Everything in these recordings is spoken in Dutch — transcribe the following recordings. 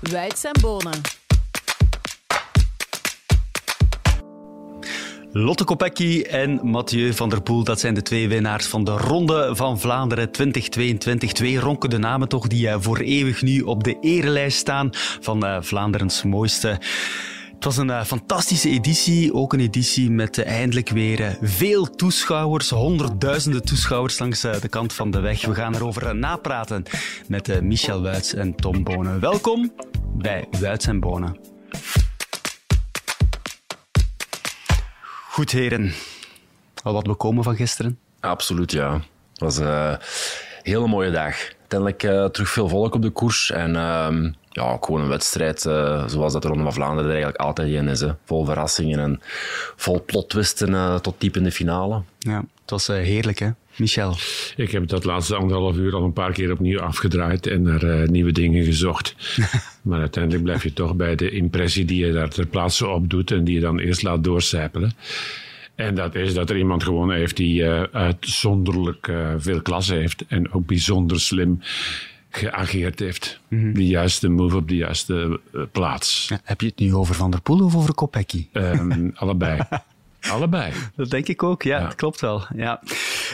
Wijd zijn bonen. Lotte Kopecky en Mathieu van der Poel, dat zijn de twee winnaars van de Ronde van Vlaanderen 2022. Twee ronkende namen toch, die eh, voor eeuwig nu op de erelijst staan van uh, Vlaanderens mooiste. Het was een uh, fantastische editie, ook een editie met uh, eindelijk weer uh, veel toeschouwers, honderdduizenden toeschouwers langs de kant van de weg. We gaan erover napraten met Michel Wuits en Tom Bonen. Welkom bij Wuits en Bonen. Goed, heren. Al wat bekomen van gisteren? Absoluut, ja. Het was een hele mooie dag. Uiteindelijk terug veel volk op de koers en ja, gewoon een wedstrijd uh, zoals dat de Ronde van Vlaanderen er eigenlijk altijd in is. Hè. Vol verrassingen en vol plotwisten uh, tot diep in de finale. Ja, het was uh, heerlijk hè, Michel? Ik heb dat laatste anderhalf uur al een paar keer opnieuw afgedraaid en naar nieuwe dingen gezocht. maar uiteindelijk blijf je toch bij de impressie die je daar ter plaatse op doet en die je dan eerst laat doorcijpelen. En dat is dat er iemand gewoon heeft die uitzonderlijk veel klasse heeft en ook bijzonder slim geageerd heeft. Mm -hmm. De juiste move op de juiste uh, plaats. Ja, heb je het nu over Van der Poel of over Kopecky? Um, allebei. allebei. Dat denk ik ook, ja, ja. dat klopt wel. Ja.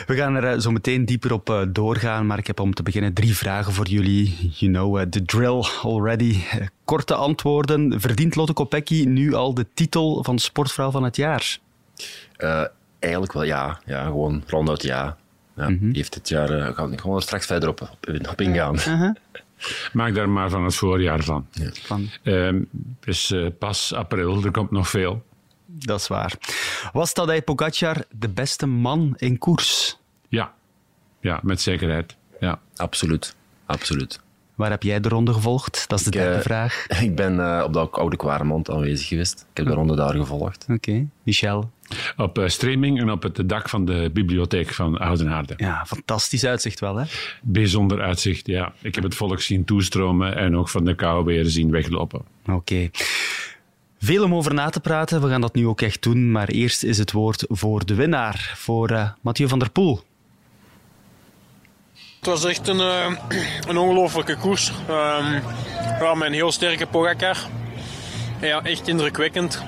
We gaan er uh, zo meteen dieper op uh, doorgaan, maar ik heb om te beginnen drie vragen voor jullie. You know the drill already. korte antwoorden. Verdient Lotte Kopecky nu al de titel van sportvrouw van het jaar? eigenlijk wel ja. ja gewoon ronduit ja. Ja, mm -hmm. Die heeft dit jaar, uh, gaan, gaan we er straks verder op, op, op ingaan. Uh -huh. Maak daar maar van het voorjaar van. Ja. van. Uh, het is uh, pas april, er komt nog veel. Dat is waar. Was Tadej Pogacar de beste man in koers? Ja, ja met zekerheid. Ja. Absoluut, absoluut. Waar heb jij de ronde gevolgd? Dat is de ik, derde vraag. Ik ben uh, op de Oude Kwaremond aanwezig geweest. Ik heb de ronde daar gevolgd. Oké. Okay. Michel? Op uh, streaming en op het dak van de bibliotheek van Oudenhaarde. Ja, fantastisch uitzicht wel, hè? Bijzonder uitzicht, ja. Ik heb het volk zien toestromen en ook van de kou weer zien weglopen. Oké. Okay. Veel om over na te praten. We gaan dat nu ook echt doen. Maar eerst is het woord voor de winnaar, voor uh, Mathieu van der Poel. Het was echt een, uh, een ongelofelijke koers. Um, ja, met een heel sterke Pogacar. Ja, echt indrukwekkend.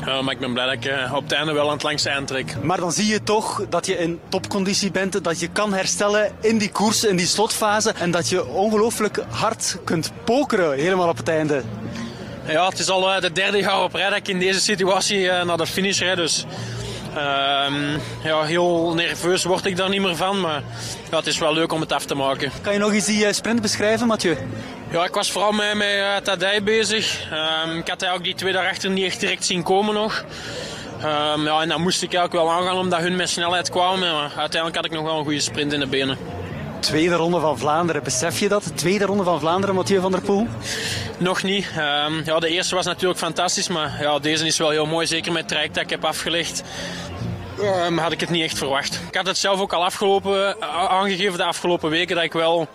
Uh, maar ik ben blij dat ik uh, op het einde wel aan het langste eind trek. Maar dan zie je toch dat je in topconditie bent, dat je kan herstellen in die koers, in die slotfase. En dat je ongelooflijk hard kunt pokeren helemaal op het einde. Ja, het is al de derde jaar op rij dat ik in deze situatie naar de finish rijd. Dus Uh, ja, heel nerveus word ik daar niet meer van, maar ja, het is wel leuk om het af te maken. Kan je nog eens die sprint beschrijven, Mathieu? Ja, ik was vooral met, met uh, Tadej bezig. Um, ik had ook die twee daarachter niet echt direct zien komen nog. Um, ja, en dan moest ik eigenlijk wel aangaan omdat hun met snelheid kwamen. Maar uiteindelijk had ik nog wel een goede sprint in de benen. Tweede ronde van Vlaanderen, besef je dat? Tweede ronde van Vlaanderen, Mathieu van der Poel? Nog niet. Um, ja, de eerste was natuurlijk fantastisch, maar ja, deze is wel heel mooi. Zeker met het traject dat ik heb afgelegd. Um, had ik het niet echt verwacht. Ik had het zelf ook al afgelopen, aangegeven de afgelopen weken dat ik wel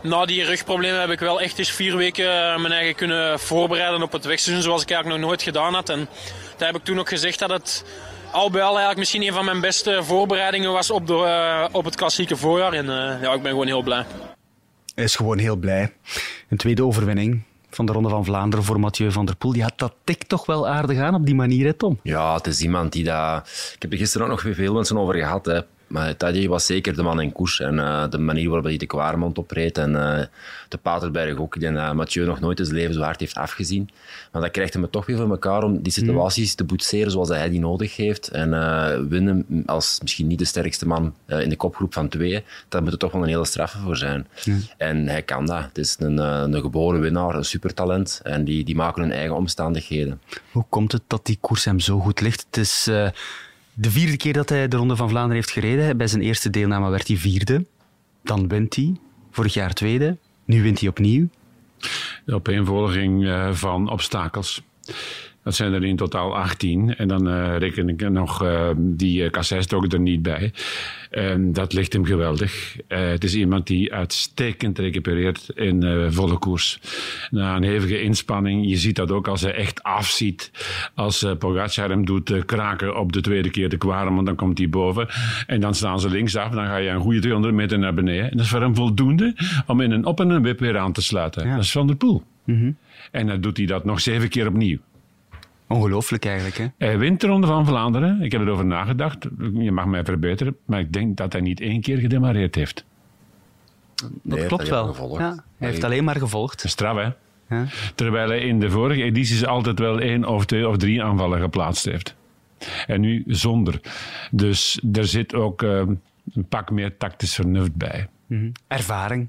na die rugproblemen heb ik wel echt eens vier weken mijn eigen kunnen voorbereiden op het wegseizoen zoals ik eigenlijk nog nooit gedaan had. En daar heb ik toen ook gezegd dat het al bij al eigenlijk misschien een van mijn beste voorbereidingen was op, de, uh, op het klassieke voorjaar. En uh, ja, ik ben gewoon heel blij. Hij is gewoon heel blij. Een tweede overwinning van de Ronde van Vlaanderen voor Mathieu van der Poel. Die had dat tik toch wel aardig aan op die manier, hè, Tom? Ja, het is iemand die dat... Ik heb er gisteren ook nog weer veel mensen over gehad, hè. Maar Tadej was zeker de man in koers. En uh, de manier waarop hij de Kwaremond opreed en uh, de Paterberg ook. Ik denk dat Mathieu nog nooit zijn leven zo hard heeft afgezien. Maar dat krijgt hem toch weer voor elkaar om die situaties te boetseren zoals hij die nodig heeft. En uh, winnen als misschien niet de sterkste man in de kopgroep van twee. Daar moet er toch wel een hele straffe voor zijn. Mm. En hij kan dat. Het is een, een geboren winnaar, een supertalent. En die, die maken hun eigen omstandigheden. Hoe komt het dat die koers hem zo goed ligt? Het is de vierde keer dat hij de Ronde van Vlaanderen heeft gereden. Bij zijn eerste deelname werd hij vierde. Dan wint hij. Vorig jaar tweede. Nu wint hij opnieuw. De opeenvolging van obstakels. Dat zijn er in totaal 18. En dan uh, reken ik nog uh, die uh, Cassestok er niet bij. Um, dat ligt hem geweldig. het is iemand die uitstekend recupereert in volle koers. Na een hevige inspanning. Je ziet dat ook als hij echt afziet. Als Pogacar hem doet kraken op de tweede keer de kwarem, dan komt hij boven. En dan staan ze linksaf. Dan ga je een goede 200 meter naar beneden. En dat is voor hem voldoende om in een op- en een wip weer aan te sluiten. Ja. Dat is Van der Poel. Mm -hmm. En dan doet hij dat nog zeven keer opnieuw. Ongelooflijk eigenlijk, hè? Hij wint de Ronde van Vlaanderen. Ik heb erover nagedacht. Je mag mij verbeteren. Maar ik denk dat hij niet één keer gedemareerd heeft. Dat klopt wel. Ja, hij heeft alleen maar gevolgd. Straf, hè? Ja. Terwijl hij in de vorige edities altijd wel één of twee of drie aanvallen geplaatst heeft. En nu zonder. Dus er zit ook uh, een pak meer tactisch vernuft bij. Mm -hmm. Ervaring.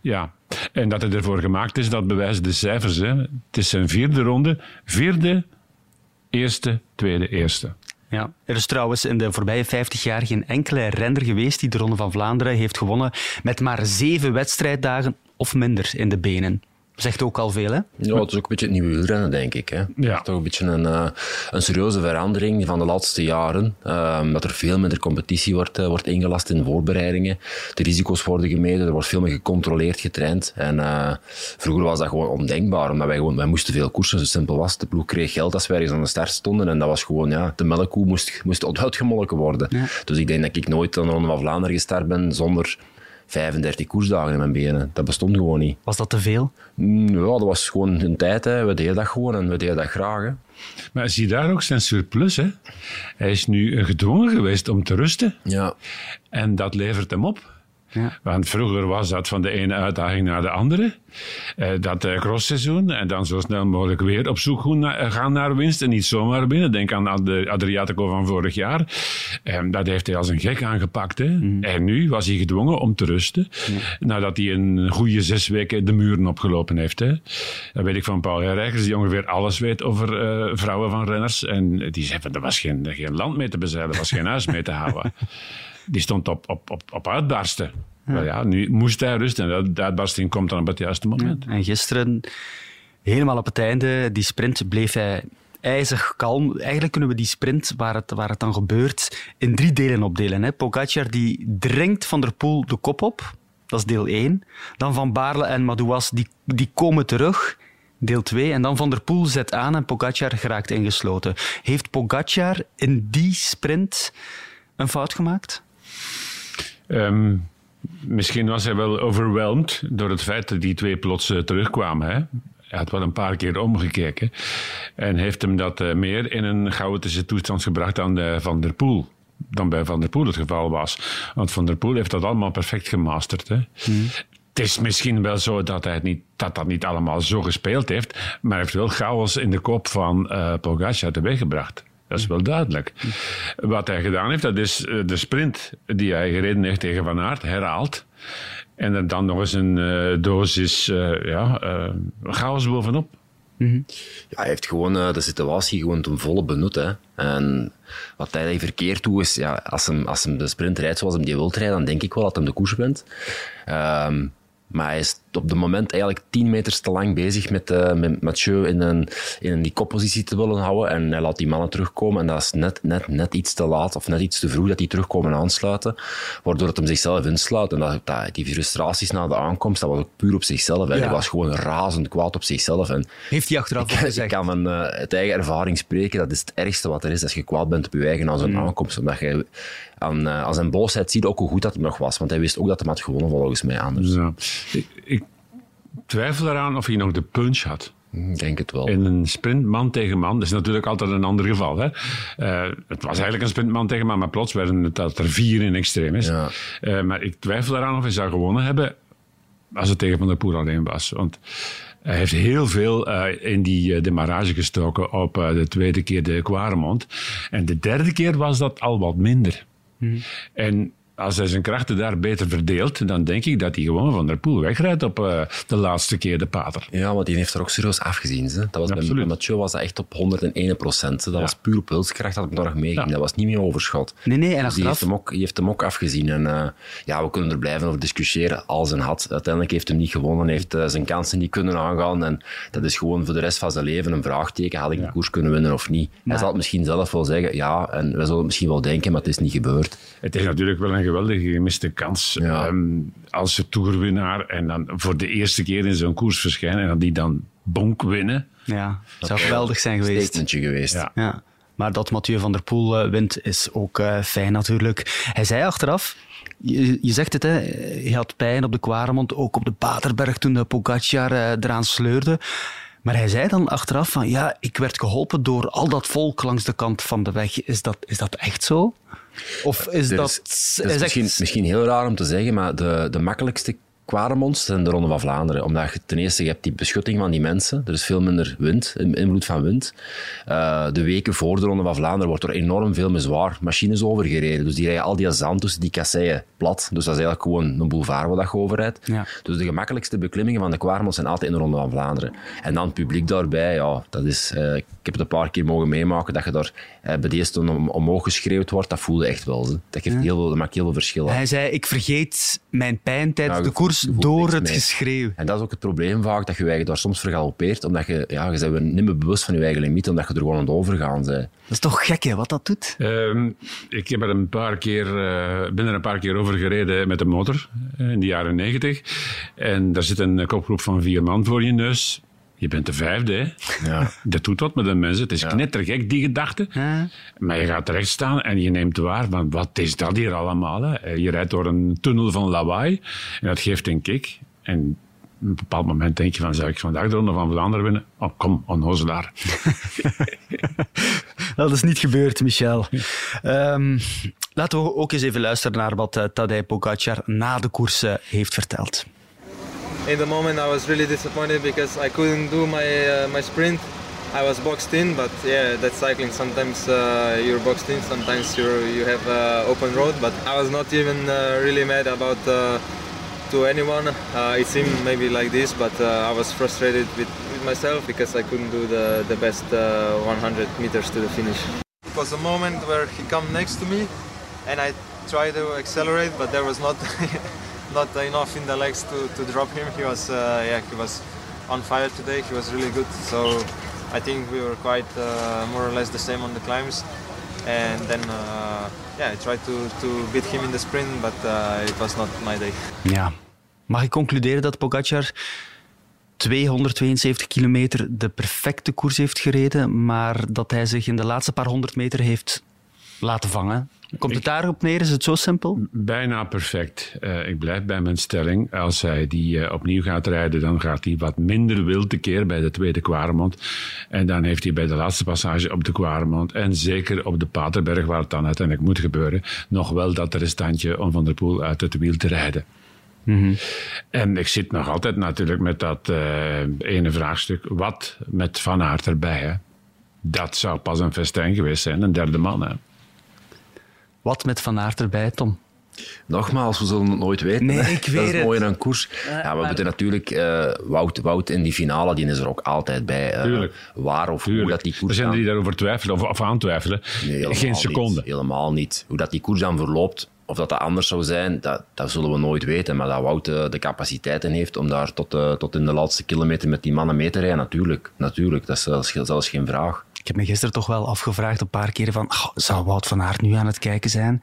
Ja, en dat hij ervoor gemaakt is, dat bewijzen de cijfers. Hè. Het is zijn vierde ronde. Vierde Eerste, tweede, eerste. Ja. Er is trouwens in de voorbije 50 jaar geen enkele renner geweest die de Ronde van Vlaanderen heeft gewonnen met maar zeven wedstrijddagen of minder in de benen. Zegt ook al veel, hè? Ja, het is ook een beetje het nieuwe wielrennen, denk ik. Hè? Ja. Toch een beetje een, uh, een serieuze verandering van de laatste jaren. Uh, dat er veel minder competitie wordt, uh, wordt ingelast in voorbereidingen. De risico's worden gemeten, er wordt veel meer gecontroleerd, getraind. En eh, vroeger was dat gewoon ondenkbaar, omdat wij, gewoon, wij moesten veel koersen, zo simpel was De ploeg kreeg geld als wij ergens aan de start stonden. En dat was gewoon, ja, de melkkoe moest, moest uitgemolken worden. Ja. Dus ik denk dat ik nooit aan de Ronde van Vlaanderen gestart ben zonder 35 koersdagen in mijn benen. Dat bestond gewoon niet. Was dat te veel? Mm, ja, dat was gewoon een tijd. Hè. We deden dat gewoon en we deden dat graag. Hè. Maar zie daar ook zijn surplus. Hè? Hij is nu gedwongen geweest om te rusten. Ja. En dat levert hem op. Ja. Want vroeger was dat van de ene uitdaging naar de andere. Uh, dat uh, crossseizoen en dan zo snel mogelijk weer op zoek gaan naar winst en niet zomaar binnen. Denk aan de Adriatico van vorig jaar. Um, dat heeft hij als een gek aangepakt. Hè? Mm. En nu was hij gedwongen om te rusten. Nadat hij een goede zes weken de muren opgelopen heeft. Hè? Dat weet ik van Paul Herrijkers, die ongeveer alles weet over uh, vrouwen van renners. En die zei van, er was geen, geen land mee te bezeilen, er was geen huis mee te houden die stond op, op, op, op uitbarsten. Ja. ja, nu moest hij rusten en de uitbarsting komt dan op het juiste moment. Ja, en gisteren, helemaal op het einde, die sprint, bleef hij ijzig kalm. Eigenlijk kunnen we die sprint, waar het, waar het dan gebeurt, in drie delen opdelen. Hè. Pogacar die dringt Van der Poel de kop op. Dat is deel 1. Dan Van Baarle en Madouas, die, die komen terug. Deel 2. En dan Van der Poel zet aan en Pogacar geraakt ingesloten. Heeft Pogacar in die sprint een fout gemaakt? Um, misschien was hij wel overweldigd door het feit dat die twee plots uh, terugkwamen. Hè? Hij had wel een paar keer omgekeken. En heeft hem dat uh, meer in een chaotische toestand gebracht dan de Van der Poel. Dan bij Van der Poel het geval was. Want Van der Poel heeft dat allemaal perfect gemasterd. Hè? Hmm. Het is misschien wel zo dat hij het niet, dat, dat niet allemaal zo gespeeld heeft. Maar hij heeft wel chaos in de kop van uh, Pogacar teweeggebracht. Dat is wel duidelijk. Wat hij gedaan heeft, dat is eh, de sprint die hij gereden heeft tegen Van Aert herhaald. En er dan nog eens een uh, dosis uh, ja, uh, chaos bovenop. Mm -hmm. ja, hij heeft gewoon de situatie gewoon ten volle benut. Hè. En wat hij verkeerd doet is, ja, als, hem, als hem de sprint rijdt zoals hem die wil rijden, dan denk ik wel dat hem de koers wint. Um, maar hij is op het moment eigenlijk 10 meter te lang bezig met, uh, met Mathieu in, een, in die koppositie te willen houden. En hij laat die mannen terugkomen. En dat is net, net, net iets te laat of net iets te vroeg dat die terugkomen aansluiten. Waardoor het hem zichzelf insluit. En dat, dat, die frustraties na de aankomst, dat was ook puur op zichzelf. Hij was gewoon razend kwaad op zichzelf. En Heeft hij achteraf ik, gezegd? Ik kan van uh, het eigen ervaring spreken. Dat is het ergste wat er is als je kwaad bent op je eigen aan zo'n mm. aankomst. Omdat je aan, uh, aan zijn boosheid ziet ook hoe goed dat het nog was. Want hij wist ook dat hij had gewonnen volgens mij anders. Ja. Ik, ik twijfel eraan of hij nog de punch had. Ik denk het wel. In een sprint man tegen man, dat is natuurlijk altijd een ander geval. Hè? Uh, het was eigenlijk een sprint man tegen man, maar plots werden het dat er vier in extreem is. Ja. Uh, maar ik twijfel eraan of hij zou gewonnen hebben als het tegen Van der Poel alleen was. Want hij heeft heel veel uh, in die demarrage gestoken op de tweede keer de Quaremont. En de derde keer was dat al wat minder. Hmm. En als hij zijn krachten daar beter verdeelt, dan denk ik dat hij gewoon van der Poel wegrijdt op uh, de laatste keer de pater. Ja, maar die heeft er ook serieus afgezien. Hè. Dat was Absoluut. bij Mathieu was dat echt op 101 procent. Dat was puur op wilskracht dat ik nog meeging. Ja. Dat was niet meer overschot. Nee, nee, en Dus die heeft, hem ook, die heeft hem ook afgezien. En uh, ja, we kunnen er blijven over discussiëren als en had. Uiteindelijk heeft hem niet gewonnen, heeft uh, zijn kansen niet kunnen aangaan. En dat is gewoon voor de rest van zijn leven een vraagteken. Had ik ja. de koers kunnen winnen of niet? Hij zal het misschien zelf wel zeggen, ja. En we zullen het misschien wel denken, maar het is niet gebeurd. Het is natuurlijk wel een geweldige gemiste kans. Ja. Um, als toerwinnaar en dan voor de eerste keer in zo'n koers verschijnen en dan die dan bonk winnen. Ja, dat zou geweldig zijn geweest. Statementje geweest. Ja. ja. Maar dat Mathieu van der Poel uh, wint is ook uh, fijn natuurlijk. Hij zei achteraf, je, je, zegt het, hè, hij had pijn op de Kwaremond, ook op de Paterberg toen de Pogacar uh, eraan sleurde. Maar hij zei dan achteraf van, ja, ik werd geholpen door al dat volk langs de kant van de weg. Is dat, is dat echt zo? Of is er dat... Is, dat is misschien, misschien heel raar om te zeggen, maar de, de makkelijkste Quaremons zijn de Ronde van Vlaanderen. Omdat je ten eerste je hebt die beschutting van die mensen. Er is veel minder wind, invloed van wind. Uh, de weken voor de Ronde van Vlaanderen wordt er enorm veel met zwaar machines overgereden. Dus die rijden al die zand tussen die kasseien plat. Dus dat is eigenlijk gewoon een boulevard waar je over rijdt. Ja. Dus de gemakkelijkste beklimmingen van de Quaremons zijn altijd in de Ronde van Vlaanderen. En dan het publiek daarbij, ja, dat is... Uh, ik heb het een paar keer mogen meemaken dat je daar uh, bij deze om, omhoog geschreeuwd wordt. Dat voelde echt wel. Hè. Dat, geeft ja. heel veel, dat maakt heel veel verschil. Hij zei, ik vergeet mijn pijn tijdens nou, de koers door het mee. geschreeuw. En dat is ook het probleem vaak, dat je je daar soms vergalopeert, omdat je, ja, je bent niet meer bewust van je eigen limiet, omdat je er gewoon aan het overgaan bent. Dat is toch gek, hè, wat dat doet? Um, ik heb er een paar keer, uh, ben er een paar keer over gereden met de motor, in de jaren negentig. En daar zit een kopgroep van vier man voor je neus. Je bent de vijfde, hè? Ja. Dat doet wat met de mensen. Het is Ja. knettergek, die gedachte. Ja. Maar je gaat terecht staan en je neemt waar van wat is dat hier allemaal? Hè? Je rijdt door een tunnel van lawaai en dat geeft een kick. En op een bepaald moment denk je van, zou ik vandaag de Ronde van Vlaanderen winnen? Oh, kom, onnozelaar. Dat is niet gebeurd, Michel. Um, laten we ook eens even luisteren naar wat uh, Tadej Pogacar na de koers heeft verteld. In the moment I was really disappointed because I couldn't do my uh, my sprint. I was boxed in, but yeah, that's cycling. Sometimes uh, you're boxed in, sometimes you you have uh, open road. But I was not even uh, really mad about uh, to anyone. Uh, it seemed maybe like this, but I was frustrated with, with myself because I couldn't do the the best 100 meters to the finish. It was a moment where he come next to me, and I tried to accelerate, but there was not. not enough in the legs to, to drop him. He was uh, yeah he was on fire today. He was really good. So I think we were quite uh, more or less the same on the climbs. And then uh, yeah, I tried to, to beat him in the sprint, but uh, it was not my day. Ja, mag ik concluderen dat Pogacar 272 kilometer de perfecte koers heeft gereden, maar dat hij zich in de laatste paar honderd meter heeft laten vangen? Komt het daarop neer? Is het zo simpel? Bijna perfect. Uh, ik blijf bij mijn stelling. Als hij die uh, opnieuw gaat rijden, dan gaat hij wat minder wild tekeer bij de tweede Kwaremond. En dan heeft hij bij de laatste passage op de Kwaremond en zeker op de Paterberg, waar het dan uiteindelijk moet gebeuren, nog wel dat restantje om Van der Poel uit het wiel te rijden. Mm -hmm. En ik zit nog altijd natuurlijk met dat uh, ene vraagstuk. Wat met Van Aert erbij? Hè? Dat zou pas een festijn geweest zijn, een derde man. Hè? Wat met Van Aert erbij, Tom? Nogmaals, we zullen het nooit weten. Nee, hè. ik weet dat is het. mooi aan een koers. Ja, ja we maar... moeten natuurlijk... Uh, Wout, Wout in die finale, die is er ook altijd bij. Uh, Tuurlijk. Waar of Tuurlijk. hoe dat die koers Er zijn dan... die daarover twijfelen of, of aan twijfelen. Nee, Geen seconde. Niet, helemaal niet. Hoe dat die koers dan verloopt, of dat dat anders zou zijn, dat, dat zullen we nooit weten. Maar dat Wout uh, de capaciteiten heeft om daar tot, uh, tot in de laatste kilometer met die mannen mee te rijden, natuurlijk. Natuurlijk, dat is zelfs, zelfs geen vraag. Ik heb me gisteren toch wel afgevraagd een paar keer van, oh, zou Wout van Aert nu aan het kijken zijn?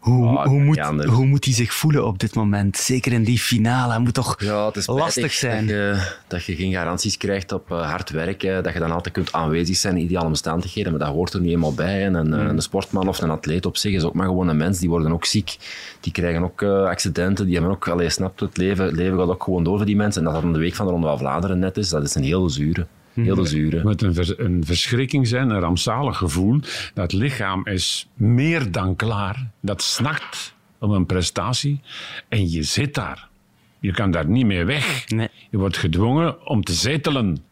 Hoe, Oh, hoe, moet, hoe moet hij zich voelen op dit moment? Zeker in die finale. Hij moet toch Ja, het is lastig zijn. Dat je, dat je geen garanties krijgt op uh, hard werk. Hè, dat je dan altijd kunt aanwezig zijn in ideale omstandigheden. Maar dat hoort er niet eenmaal bij. En een, Mm. een sportman of een atleet op zich is ook maar gewoon een mens. Die worden ook ziek. Die krijgen ook uh, accidenten. Die hebben ook, allee, snapt het leven, het leven gaat ook gewoon door voor die mensen. En dat dat dan de week van de Ronde van Vlaanderen net is, dat is een hele zure. Hele zure. Het moet een, vers, een verschrikking zijn, een rampzalig gevoel. Dat lichaam is meer dan klaar. Dat snakt om een prestatie. En je zit daar. Je kan daar niet meer weg. Nee. Je wordt gedwongen om te zetelen.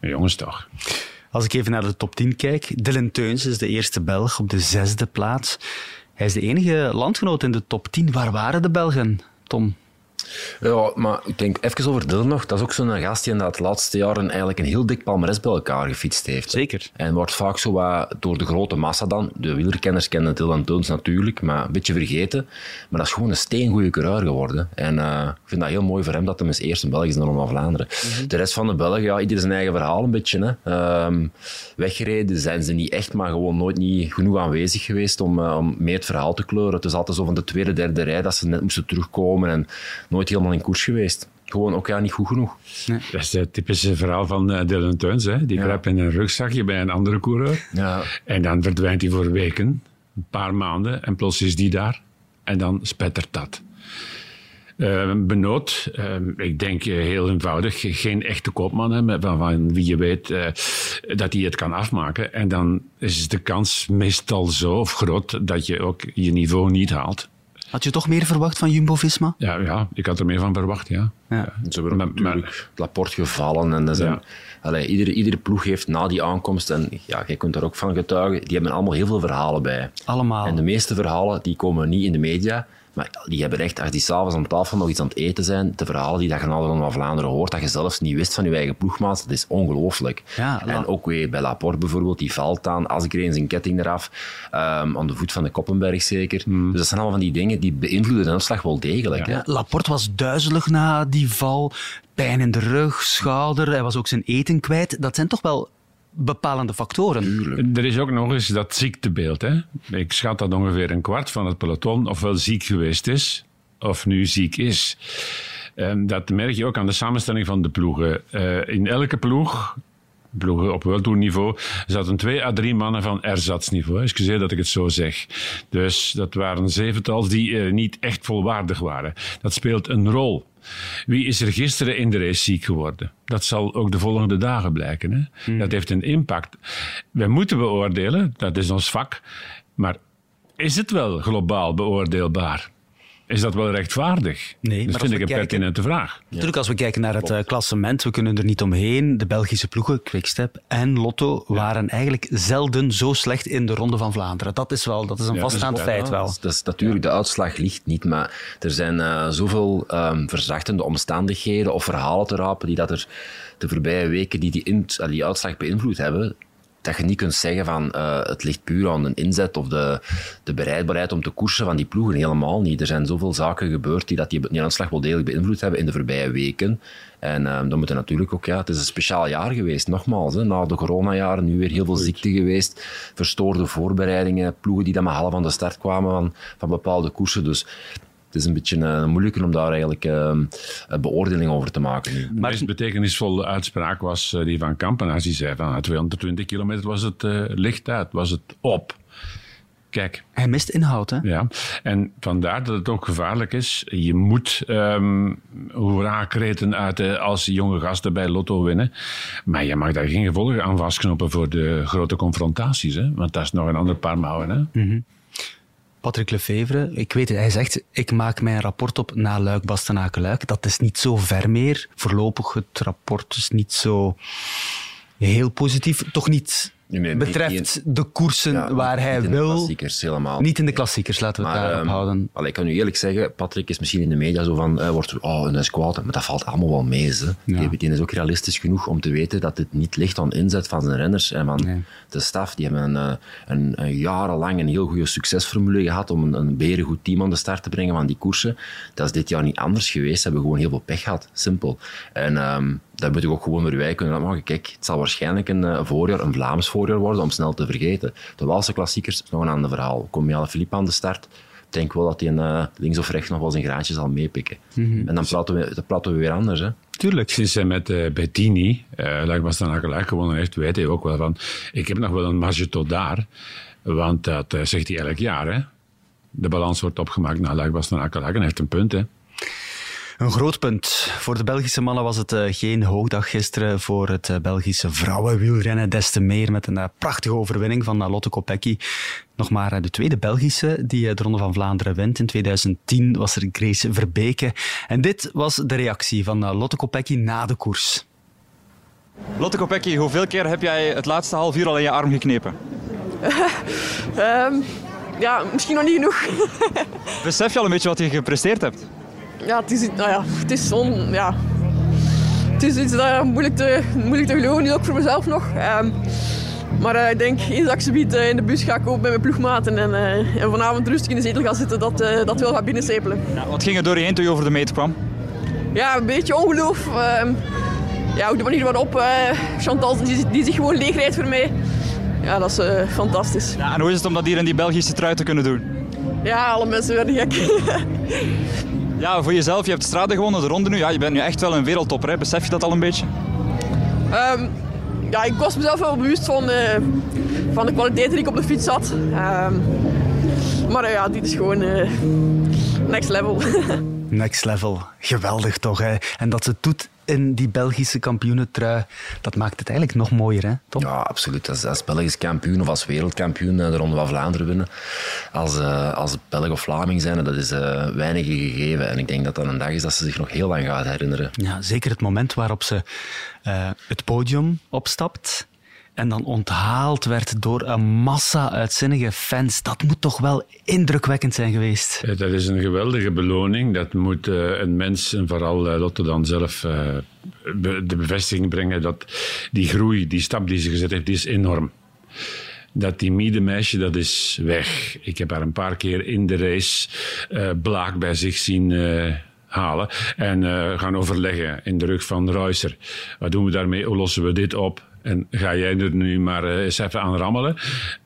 Jongens toch. Als ik even naar de top 10 kijk. Dylan Teuns is de eerste Belg op de zesde plaats. Hij is de enige landgenoot in de top 10. Waar waren de Belgen, Tom? Ja, maar ik denk even over Dylan nog. Dat is ook zo'n gast die in de laatste jaren eigenlijk een heel dik palmares bij elkaar gefietst heeft. Zeker. En wordt vaak zo wat door de grote massa dan, de wielerkenners kennen Dylan Teuns natuurlijk, maar een beetje vergeten. Maar dat is gewoon een steengoede coureur geworden. En uh, ik vind dat heel mooi voor hem dat hij eens eerst in België is Ronde van Vlaanderen. Mm -hmm. De rest van de Belgen, ja, ieder zijn eigen verhaal een beetje. Hè. Um, weggereden zijn ze niet echt, maar gewoon nooit niet genoeg aanwezig geweest om, uh, om mee het verhaal te kleuren. Het is altijd zo van de tweede, derde rij dat ze net moesten terugkomen en nooit helemaal in koers geweest. Gewoon ook ja, niet goed genoeg. Nee. Dat is het typische verhaal van uh, Dylan Teuns. Hè? Die ja. kruipt in een rugzakje bij een andere coureur. Ja. En dan verdwijnt hij voor weken, een paar maanden, en plots is die daar. En dan spettert dat. Uh, Benoot, uh, ik denk uh, heel eenvoudig, geen echte koopman hè, van, van wie je weet uh, dat hij het kan afmaken. En dan is de kans meestal zo of groot dat je ook je niveau niet haalt. Had je toch meer verwacht van Jumbo-Visma? Ja, ja, ik had er meer van verwacht, ja. ja. ja ze hebben natuurlijk Laporte gevallen. En zijn, ja. allee, iedere, iedere ploeg heeft na die aankomst, en ja, jij kunt daar ook van getuigen, die hebben allemaal heel veel verhalen bij. Allemaal. En de meeste verhalen die komen niet in de media, maar die hebben echt, als die s'avonds aan tafel nog iets aan het eten zijn, de verhalen die dat je na de Ronde van Vlaanderen hoort, dat je zelfs niet wist van je eigen ploegmaat, dat is ongelooflijk. Ja, en ook weer bij Laporte bijvoorbeeld, die valt aan, Asgreen zijn ketting eraf, um, aan de voet van de Koppenberg zeker. Mm. Dus dat zijn allemaal van die dingen die beïnvloeden de uitslag wel degelijk. Ja. Hè? Laporte was duizelig na die val, pijn in de rug, schouder, hij was ook zijn eten kwijt. Dat zijn toch wel bepalende factoren. Tuurlijk. Er is ook nog eens dat ziektebeeld. Hè? Ik schat dat ongeveer een kwart van het peloton ofwel ziek geweest is, of nu ziek is. Dat merk je ook aan de samenstelling van de ploegen. Uh, in elke ploeg, ploegen op wereldtoerniveau, zaten twee à drie mannen van erzatsniveau. Excuseer dat ik het zo zeg. Dus dat waren zeventals die uh, niet echt volwaardig waren. Dat speelt een rol. Wie is er gisteren in de race ziek geworden? Dat zal ook de volgende dagen blijken. Hè? Hmm. Dat heeft een impact. Wij moeten beoordelen, dat is ons vak. Maar is het wel globaal beoordeelbaar? Is dat wel rechtvaardig? Nee, dat vind ik een pertinente vraag. Ja. Natuurlijk, als we kijken naar het uh, klassement, we kunnen er niet omheen. De Belgische ploegen, Quickstep en Lotto, ja. waren eigenlijk zelden zo slecht in de Ronde van Vlaanderen. Dat is wel, dat is een ja, vaststaand dus, feit wel. Dat is natuurlijk, de uitslag ligt niet, maar er zijn uh, zoveel um, verzachtende omstandigheden of verhalen te rapen die dat er de voorbije weken die die, in, die uitslag beïnvloed hebben dat je niet kunt zeggen van uh, het ligt puur aan de inzet of de, de bereidbaarheid om te koersen van die ploegen. Helemaal niet. Er zijn zoveel zaken gebeurd die dat die, die aanslag wel degelijk beïnvloed hebben in de voorbije weken. En uh, dan moeten natuurlijk ook, ja, het is een speciaal jaar geweest, nogmaals. Hè, na de coronajaren, nu weer heel veel ziekte geweest, verstoorde voorbereidingen, ploegen die dan maar half aan de start kwamen van, van bepaalde koersen. Dus is een beetje uh, moeilijker om daar eigenlijk uh, een beoordeling over te maken. Nu. De meest betekenisvolle uitspraak was uh, die van Kampenaars. Die zei van 220 kilometer was het uh, licht uit, was het op. Kijk. Hij mist inhoud, hè? Ja, en vandaar dat het ook gevaarlijk is. Je moet um, hoera-kreten uiten als jonge gasten bij Lotto winnen. Maar je mag daar geen gevolgen aan vastknopen voor de grote confrontaties. Hè? Want dat is nog een ander paar mouwen. Hè? Mm -hmm. Patrick Lefevre, ik weet het, hij zegt, ik maak mijn rapport op na Luik, Bastenaken, Luik. Dat is niet zo ver meer. Voorlopig het rapport is niet zo heel positief. Toch niet Nee, betreft niet, de koersen ja, waar niet, hij niet wil. In de klassiekers, helemaal. Niet in de klassiekers, laten we het daarop um, houden. Allee, ik kan u eerlijk zeggen, Patrick is misschien in de media zo van, uh, wordt oh, een squad, maar dat valt allemaal wel mee. Hè. Ja. Die, is ook realistisch genoeg om te weten dat het niet ligt aan inzet van zijn renners en van Nee. de staf. Die hebben een, een, een jarenlang een heel goede succesformule gehad om een, een berengoed team aan de start te brengen van die koersen. Dat is dit jaar niet anders geweest. Ze hebben gewoon heel veel pech gehad. Simpel. En um, daar moet ik ook gewoon weer wij kunnen maken. Kijk, het zal waarschijnlijk een uh, voorjaar, een Vlaams voorjaar worden, om snel te vergeten. De Waalse klassiekers nog een ander verhaal. Kom Philippe aan de start. Ik denk wel dat hij uh, links of rechts nog wel zijn graantje zal meepikken. Mhm. Mm -hmm. En dan praten, we, dan praten we weer anders. Hè. Tuurlijk. Sinds hij met uh, Bettini, uh, was dan gelijk gewonnen heeft, weet hij ook wel van, ik heb nog wel een marge tot daar. Want dat uh, zegt hij elk jaar. Hè. De balans wordt opgemaakt naar was dan en hij heeft een punt. Hè. Een groot punt. Voor de Belgische mannen was het uh, geen hoogdag gisteren. Voor het uh, Belgische vrouwenwielrennen des te meer met een uh, prachtige overwinning van Lotte Kopecky. Nog maar de tweede Belgische die de Ronde van Vlaanderen wint. In 2010 was er Grace Verbeke. En dit was de reactie van Lotte Kopecky na de koers. Lotte Kopecky, hoeveel keer heb jij het laatste half uur al in je arm geknepen? um, ja, misschien nog niet genoeg. Besef je al een beetje wat je gepresteerd hebt? Ja, het is, nou ja, het is on, ja, het is iets dat moeilijk te, moeilijk te geloven is, ook voor mezelf nog. Ehm, maar uh, ik denk, eens dat ik zoiets, uh, in de bus ga kopen met mijn ploegmaten en, uh, en vanavond rustig in de zetel gaan zitten, dat, dat wel gaat binnensepelen. Ja, wat ging er door je heen toen je over de meet kwam? Ja, een beetje ongeloof. Ehm, ja, ook de manier waarop Chantal die, die zich gewoon leegrijdt voor mij. Ja, dat is fantastisch. Ja, en hoe is het om dat hier in die Belgische trui te kunnen doen? Ja, alle mensen werden gek. ja, voor jezelf, je hebt strade gewonnen, de ronde nu. Ja, je bent nu echt wel een wereldtopper, hè? besef je dat al een beetje? Um, ja, ik was mezelf wel bewust van, uh, van de kwaliteit die ik op de fiets had. Um, maar uh, ja, dit is gewoon uh, next level. next level, geweldig toch hè? En dat ze het doet in die Belgische kampioenentrui, dat maakt het eigenlijk nog mooier, hè, Tom? Ja, absoluut. Als, als Belgisch kampioen of als wereldkampioen de Ronde van Vlaanderen winnen, als, uh, als Belg of Vlaming zijn, dat is uh, weinig gegeven. En ik denk dat dat een dag is dat ze zich nog heel lang gaat herinneren. Ja, zeker het moment waarop ze uh, het podium opstapt en dan onthaald werd door een massa uitzinnige fans. Dat moet toch wel indrukwekkend zijn geweest? Dat is een geweldige beloning. Dat moet uh, een mens, en vooral Lotte dan zelf, be de bevestiging brengen dat die groei, die stap die ze gezet heeft, die is enorm. Dat timide meisje, dat is weg. Ik heb haar een paar keer in de race blaak bij zich zien halen en gaan overleggen in de rug van Reusser. Wat doen we daarmee? Hoe lossen we dit op? En ga jij er nu maar uh, eens even aan rammelen.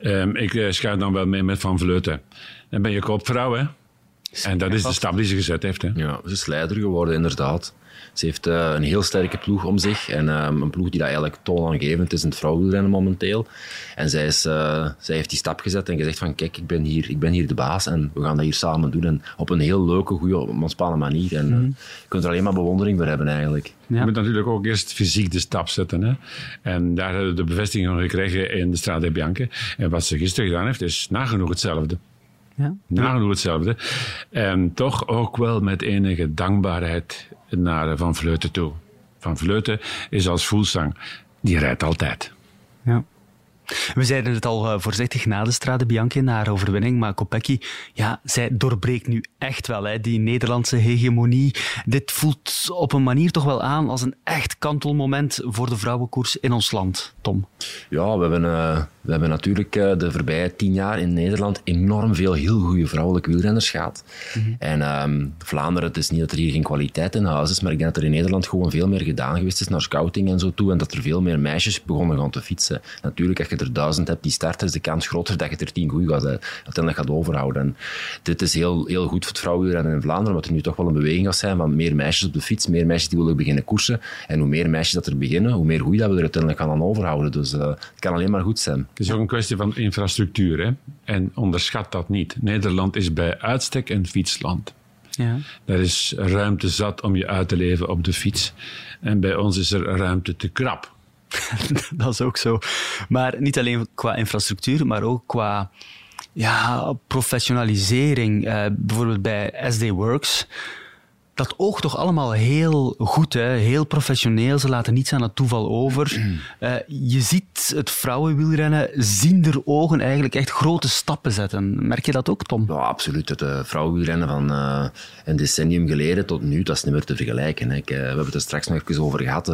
Um, ik uh, schuif dan wel mee met Van Vleuten. Dan ben je kopvrouw, hè? En dat is de stap die ze gezet heeft. Hè? Ja, ze is leider geworden, inderdaad. Ze heeft uh, een heel sterke ploeg om zich. En um, een ploeg die dat eigenlijk toonaangevend is in het vrouwenrennen momenteel. En zij, is, uh, zij heeft die stap gezet en gezegd van kijk, ik ben, hier, ik ben hier de baas en we gaan dat hier samen doen. En op een heel leuke, goede, ontspannen manier. En mm -hmm. je kunt er alleen maar bewondering voor hebben eigenlijk. Ja. Je moet natuurlijk ook eerst fysiek de stap zetten. Hè? En daar hebben we de bevestiging van gekregen in de Strade Bianche. En wat ze gisteren gedaan heeft, is nagenoeg hetzelfde. Ja. Nagenoeg hetzelfde. En toch ook wel met enige dankbaarheid naar Van Vleuten toe. Van Vleuten is als voelsang. Die rijdt altijd. Ja. We zeiden het al voorzichtig na de Strade Bianchi, na haar overwinning, maar Kopecky, ja, zij doorbreekt nu echt wel hè, die Nederlandse hegemonie. Dit voelt op een manier toch wel aan als een echt kantelmoment voor de vrouwenkoers in ons land, Tom. Ja, we hebben, uh, we hebben natuurlijk uh, de voorbije tien jaar in Nederland enorm veel heel goede vrouwelijke wielrenners gehad. Mm -hmm. En um, Vlaanderen, het is niet dat er hier geen kwaliteit in huis is, maar ik denk dat er in Nederland gewoon veel meer gedaan geweest is naar scouting en zo toe, en dat er veel meer meisjes begonnen gaan te fietsen. Natuurlijk, als je er duizend hebt die starten, is de kans groter dat je er tien goede gaat, uiteindelijk gaat overhouden. En dit is heel, heel goed voor het vrouwenwielrennen in Vlaanderen, omdat er nu toch wel een beweging gaat zijn van meer meisjes op de fiets, meer meisjes die willen beginnen koersen. En hoe meer meisjes dat er beginnen, hoe meer goeie dat we er uiteindelijk gaan aan overhouden. Dus uh, het kan alleen maar goed zijn. Het is ook een kwestie van infrastructuur. Hè? En onderschat dat niet. Nederland is bij uitstek een fietsland. Ja. Er is ruimte zat om je uit te leven op de fiets. En bij ons is er ruimte te krap. dat is ook zo. Maar niet alleen qua infrastructuur, maar ook qua ja, professionalisering. Uh, bijvoorbeeld bij SD Works. Dat oogt toch allemaal heel goed, hè? heel professioneel. Ze laten niets aan het toeval over. Uh, je ziet het vrouwenwielrennen ziender ogen eigenlijk echt grote stappen zetten. Merk je dat ook, Tom? Ja, absoluut. Het uh, vrouwenwielrennen van uh, een decennium geleden tot nu, dat is niet meer te vergelijken. Hè. Ik, we hebben het er straks nog even over gehad.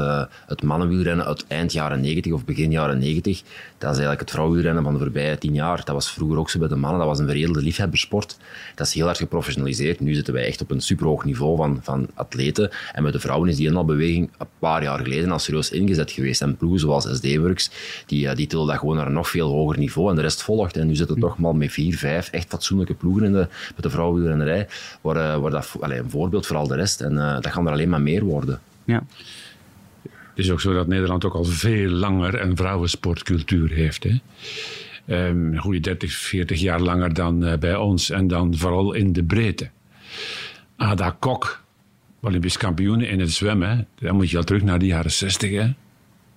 het mannenwielrennen uit eind jaren 90 of begin jaren 90, dat is eigenlijk het vrouwenwielrennen van de voorbije tien jaar. Dat was vroeger ook zo bij de mannen. Dat was een veredelde liefhebbersport. Dat is heel hard geprofessionaliseerd. Nu zitten wij echt op een superhoog niveau van van, atleten. En met de vrouwen is die inhaalbeweging een paar jaar geleden al serieus ingezet geweest. En ploegen zoals SD-Works, die, die tillen dat gewoon naar een nog veel hoger niveau. En de rest volgt. En nu zitten er toch maar met vier, vijf echt fatsoenlijke ploegen in de, met de vrouwenwielrennerij. Waar, uh, waar dat allez, een voorbeeld voor al de rest. En uh, dat gaan er alleen maar meer worden. Ja. Het is ook zo dat Nederland ook al veel langer een vrouwensportcultuur heeft. Hè? Um, een goede 30, 40 jaar langer dan uh, bij ons. En dan vooral in de breedte. Ada Kok, Olympisch kampioen in het zwemmen. Dan moet je al terug naar de jaren 60. Hè?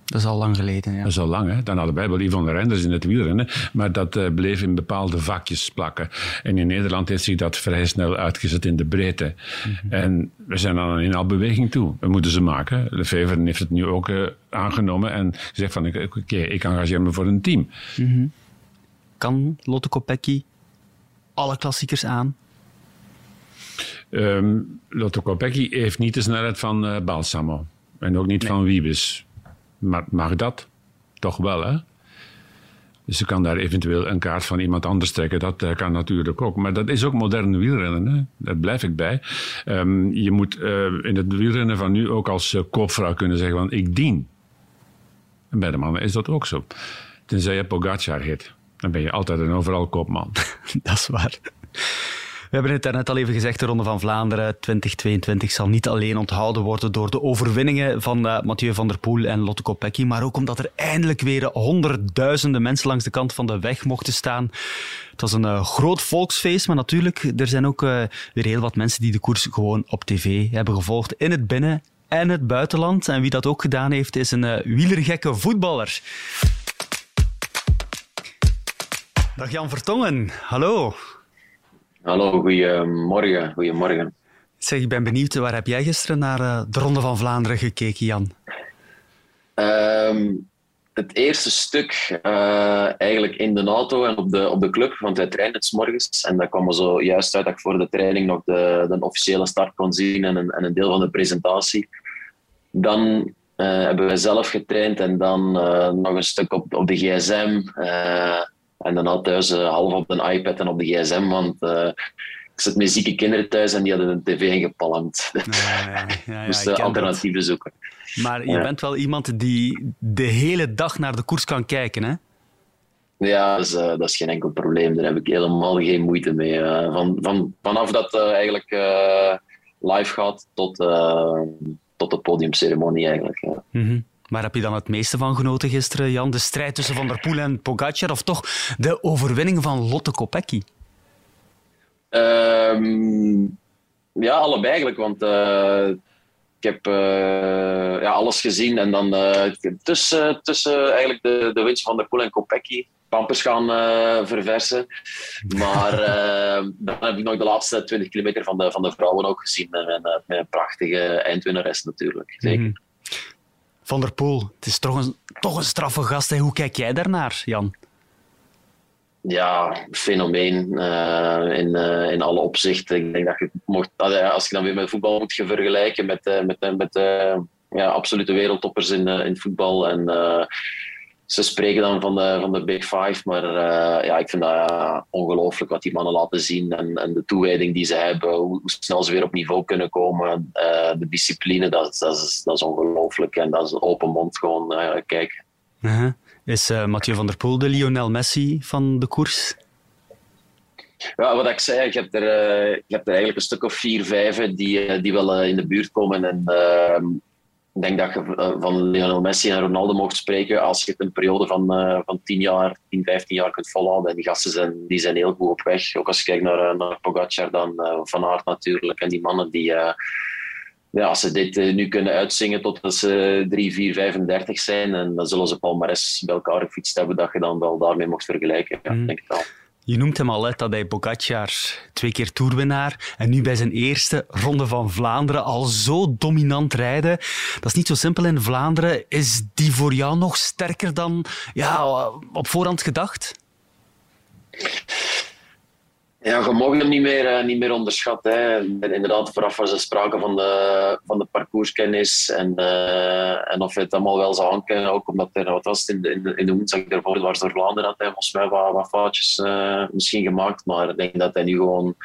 Dat is al lang geleden, ja. Dat is al lang, hè. Dan hadden wij wel Yvonne Renders in het wielrennen, maar dat uh, bleef in bepaalde vakjes plakken. En in Nederland heeft zich dat vrij snel uitgezet in de breedte. Mm -hmm. En we zijn aan een inhaalbeweging toe. We moeten ze maken. Lefevre heeft het nu ook uh, aangenomen en gezegd van, oké, okay, ik engageer me voor een team. Mm -hmm. Kan Lotte Kopecky alle klassiekers aan? Um, Lotto Kopecky heeft niet de snelheid van uh, Balsamo. En ook niet van Wiebes. Maar mag dat? Toch wel, hè? Dus je kan daar eventueel een kaart van iemand anders trekken. Dat uh, kan natuurlijk ook. Maar dat is ook moderne wielrennen. Hè? Daar blijf ik bij. Um, je moet uh, in het wielrennen van nu ook als uh, koopvrouw kunnen zeggen van ik dien. En bij de mannen is dat ook zo. Tenzij je Pogacar hit. Dan ben je altijd en overal koopman. dat is waar. We hebben het daarnet al even gezegd, de Ronde van Vlaanderen 2022 zal niet alleen onthouden worden door de overwinningen van uh, Mathieu van der Poel en Lotte Kopecky, maar ook omdat er eindelijk weer honderdduizenden mensen langs de kant van de weg mochten staan. Het was een uh, groot volksfeest, maar natuurlijk, er zijn ook uh, weer heel wat mensen die de koers gewoon op tv hebben gevolgd in het binnen- en het buitenland. En wie dat ook gedaan heeft, is een wielergekke voetballer. Dag Jan Vertongen, hallo. Hallo, goedemorgen. goedemorgen. Zeg, ik ben benieuwd, waar heb jij gisteren naar uh, de Ronde van Vlaanderen gekeken, Jan? Um, het eerste stuk uh, eigenlijk in de auto en op de, op de club, want wij trainen het morgens. En dat kwam er zo juist uit dat ik voor de training nog de, de officiële start kon zien en een, en een deel van de presentatie. Dan uh, hebben wij zelf getraind en dan nog een stuk op, op de gsm. En daarna thuis uh, half op de iPad en op de gsm, want uh, ik zit met zieke kinderen thuis en die hadden een tv ingepalmd. Ja, ja, alternatieven zoeken. Maar je bent wel iemand die de hele dag naar de koers kan kijken, hè? Ja, dat is, dat is geen enkel probleem. Daar heb ik helemaal geen moeite mee. van, van, vanaf dat eigenlijk live gaat tot, tot de podiumceremonie eigenlijk. Ja. Mm -hmm. Waar heb je dan het meeste van genoten gisteren, Jan? De strijd tussen Van der Poel en Pogacar of toch de overwinning van Lotte Kopecky? Um, ja, allebei eigenlijk. Want uh, ik heb uh, ja, alles gezien en dan uh, tussen, tussen eigenlijk de, de winst van der Poel en Kopecky pampers gaan verversen. Maar dan heb ik nog de laatste 20 kilometer van de, van de vrouwen ook gezien. Met, met een prachtige eindwinnares natuurlijk. Zeker. Mm -hmm. Van der Poel, het is toch een, toch een straffe gast. Hè? Hoe kijk jij daarnaar, Jan? Ja, fenomeen uh, in, uh, in alle opzichten. Ik denk dat je mocht, als je dan weer met voetbal moet je vergelijken met, uh, met, met ja, absolute wereldtoppers in, in voetbal. En ze spreken dan van de, van de Big Five, maar ja, ik vind dat ongelooflijk wat die mannen laten zien en, en de toewijding die ze hebben, hoe, hoe snel ze weer op niveau kunnen komen, de discipline, dat, dat, is, dat is ongelooflijk en dat is open mond gewoon kijken. -huh. Is Mathieu van der Poel de Lionel Messi van de koers? Ja, wat ik zei, je hebt er, je hebt er eigenlijk een stuk of vier, vijf die, die wel in de buurt komen. En ik denk dat je van Lionel Messi en Ronaldo mocht spreken als je het een periode van, van 10 jaar, 10, 15 jaar kunt volhouden. En die gasten zijn, die zijn heel goed op weg. Ook als je kijkt naar, naar Pogacar, dan Van Aert natuurlijk. En die mannen die ja, als ze dit nu kunnen uitzingen totdat ze 3, 4, 35 zijn, en dan zullen ze palmares bij elkaar gefietst hebben dat je dan wel daarmee mocht vergelijken. Ja, mm. denk ik wel. Je noemt hem al, hè, dat hij Pogacar twee keer toerwinnaar en nu bij zijn eerste ronde van Vlaanderen al zo dominant rijden. Dat is niet zo simpel in Vlaanderen. Is die voor jou nog sterker dan ja, op voorhand gedacht? Ja, je mag hem niet meer, uh, niet meer onderschatten. Hè. Inderdaad, vooraf was er sprake van de, van de parcourskennis en, uh, en of het allemaal wel zou hangen. Ook omdat er, wat was in de, in de, in de woensdag was door Vlaanderen had hij volgens mij wat, wat foutjes uh, misschien gemaakt. Maar ik denk dat hij nu gewoon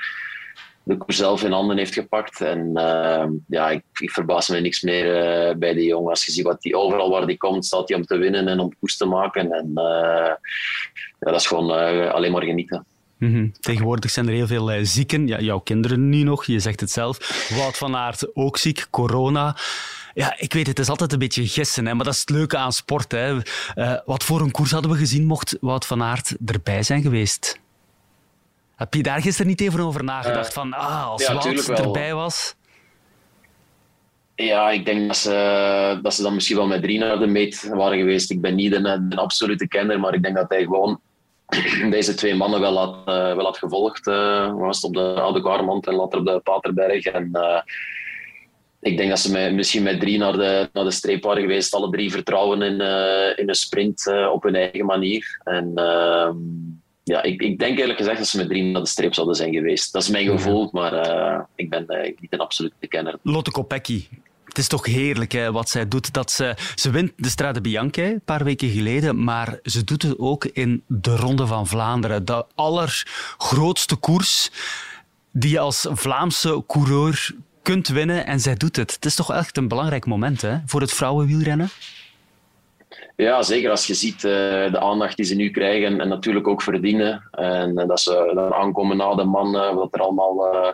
de koers zelf in handen heeft gepakt. En ja, ik, ik verbaas me niks meer bij die jongen. Als je ziet wat die, overal waar die komt, staat hij om te winnen en om koers te maken. En ja, dat is gewoon alleen maar genieten. Mm -hmm. Tegenwoordig zijn er heel veel uh, zieken. Ja, jouw kinderen nu nog, je zegt het zelf. Wout van Aert ook ziek, corona. Ja, ik weet het, is altijd een beetje gissen, hè, maar dat is het leuke aan sport. Hè. Uh, wat voor een koers hadden we gezien mocht Wout van Aert erbij zijn geweest? Heb je daar gisteren niet even over nagedacht? Uh, van, ah, als ja, Wout erbij was... Ja, ik denk dat ze, dat ze dan misschien wel met drie naar de meet waren geweest. Ik ben niet een, een absolute kenner, maar ik denk dat hij gewoon deze twee mannen wel had, uh, wel had gevolgd. Uh, was op de Oude en later op de Paterberg. En, uh, ik denk dat ze met, misschien met drie naar de, naar de streep waren geweest. Alle drie vertrouwen in, in een sprint op hun eigen manier. En ehm, ja, ik, ik denk eerlijk gezegd dat ze met drie naar de streep zouden zijn geweest. Dat is mijn gevoel, maar ik ben niet een absolute kenner. Lotte Kopecky, het is toch heerlijk hè, wat zij doet. Dat ze, ze wint de Strade Bianche een paar weken geleden, maar ze doet het ook in de Ronde van Vlaanderen. De allergrootste koers die je als Vlaamse coureur kunt winnen en zij doet het. Het is toch echt een belangrijk moment hè, voor het vrouwenwielrennen? Ja, zeker als je ziet uh, de aandacht die ze nu krijgen en natuurlijk ook verdienen. En uh, dat ze dan aankomen na de mannen, wat er allemaal uh,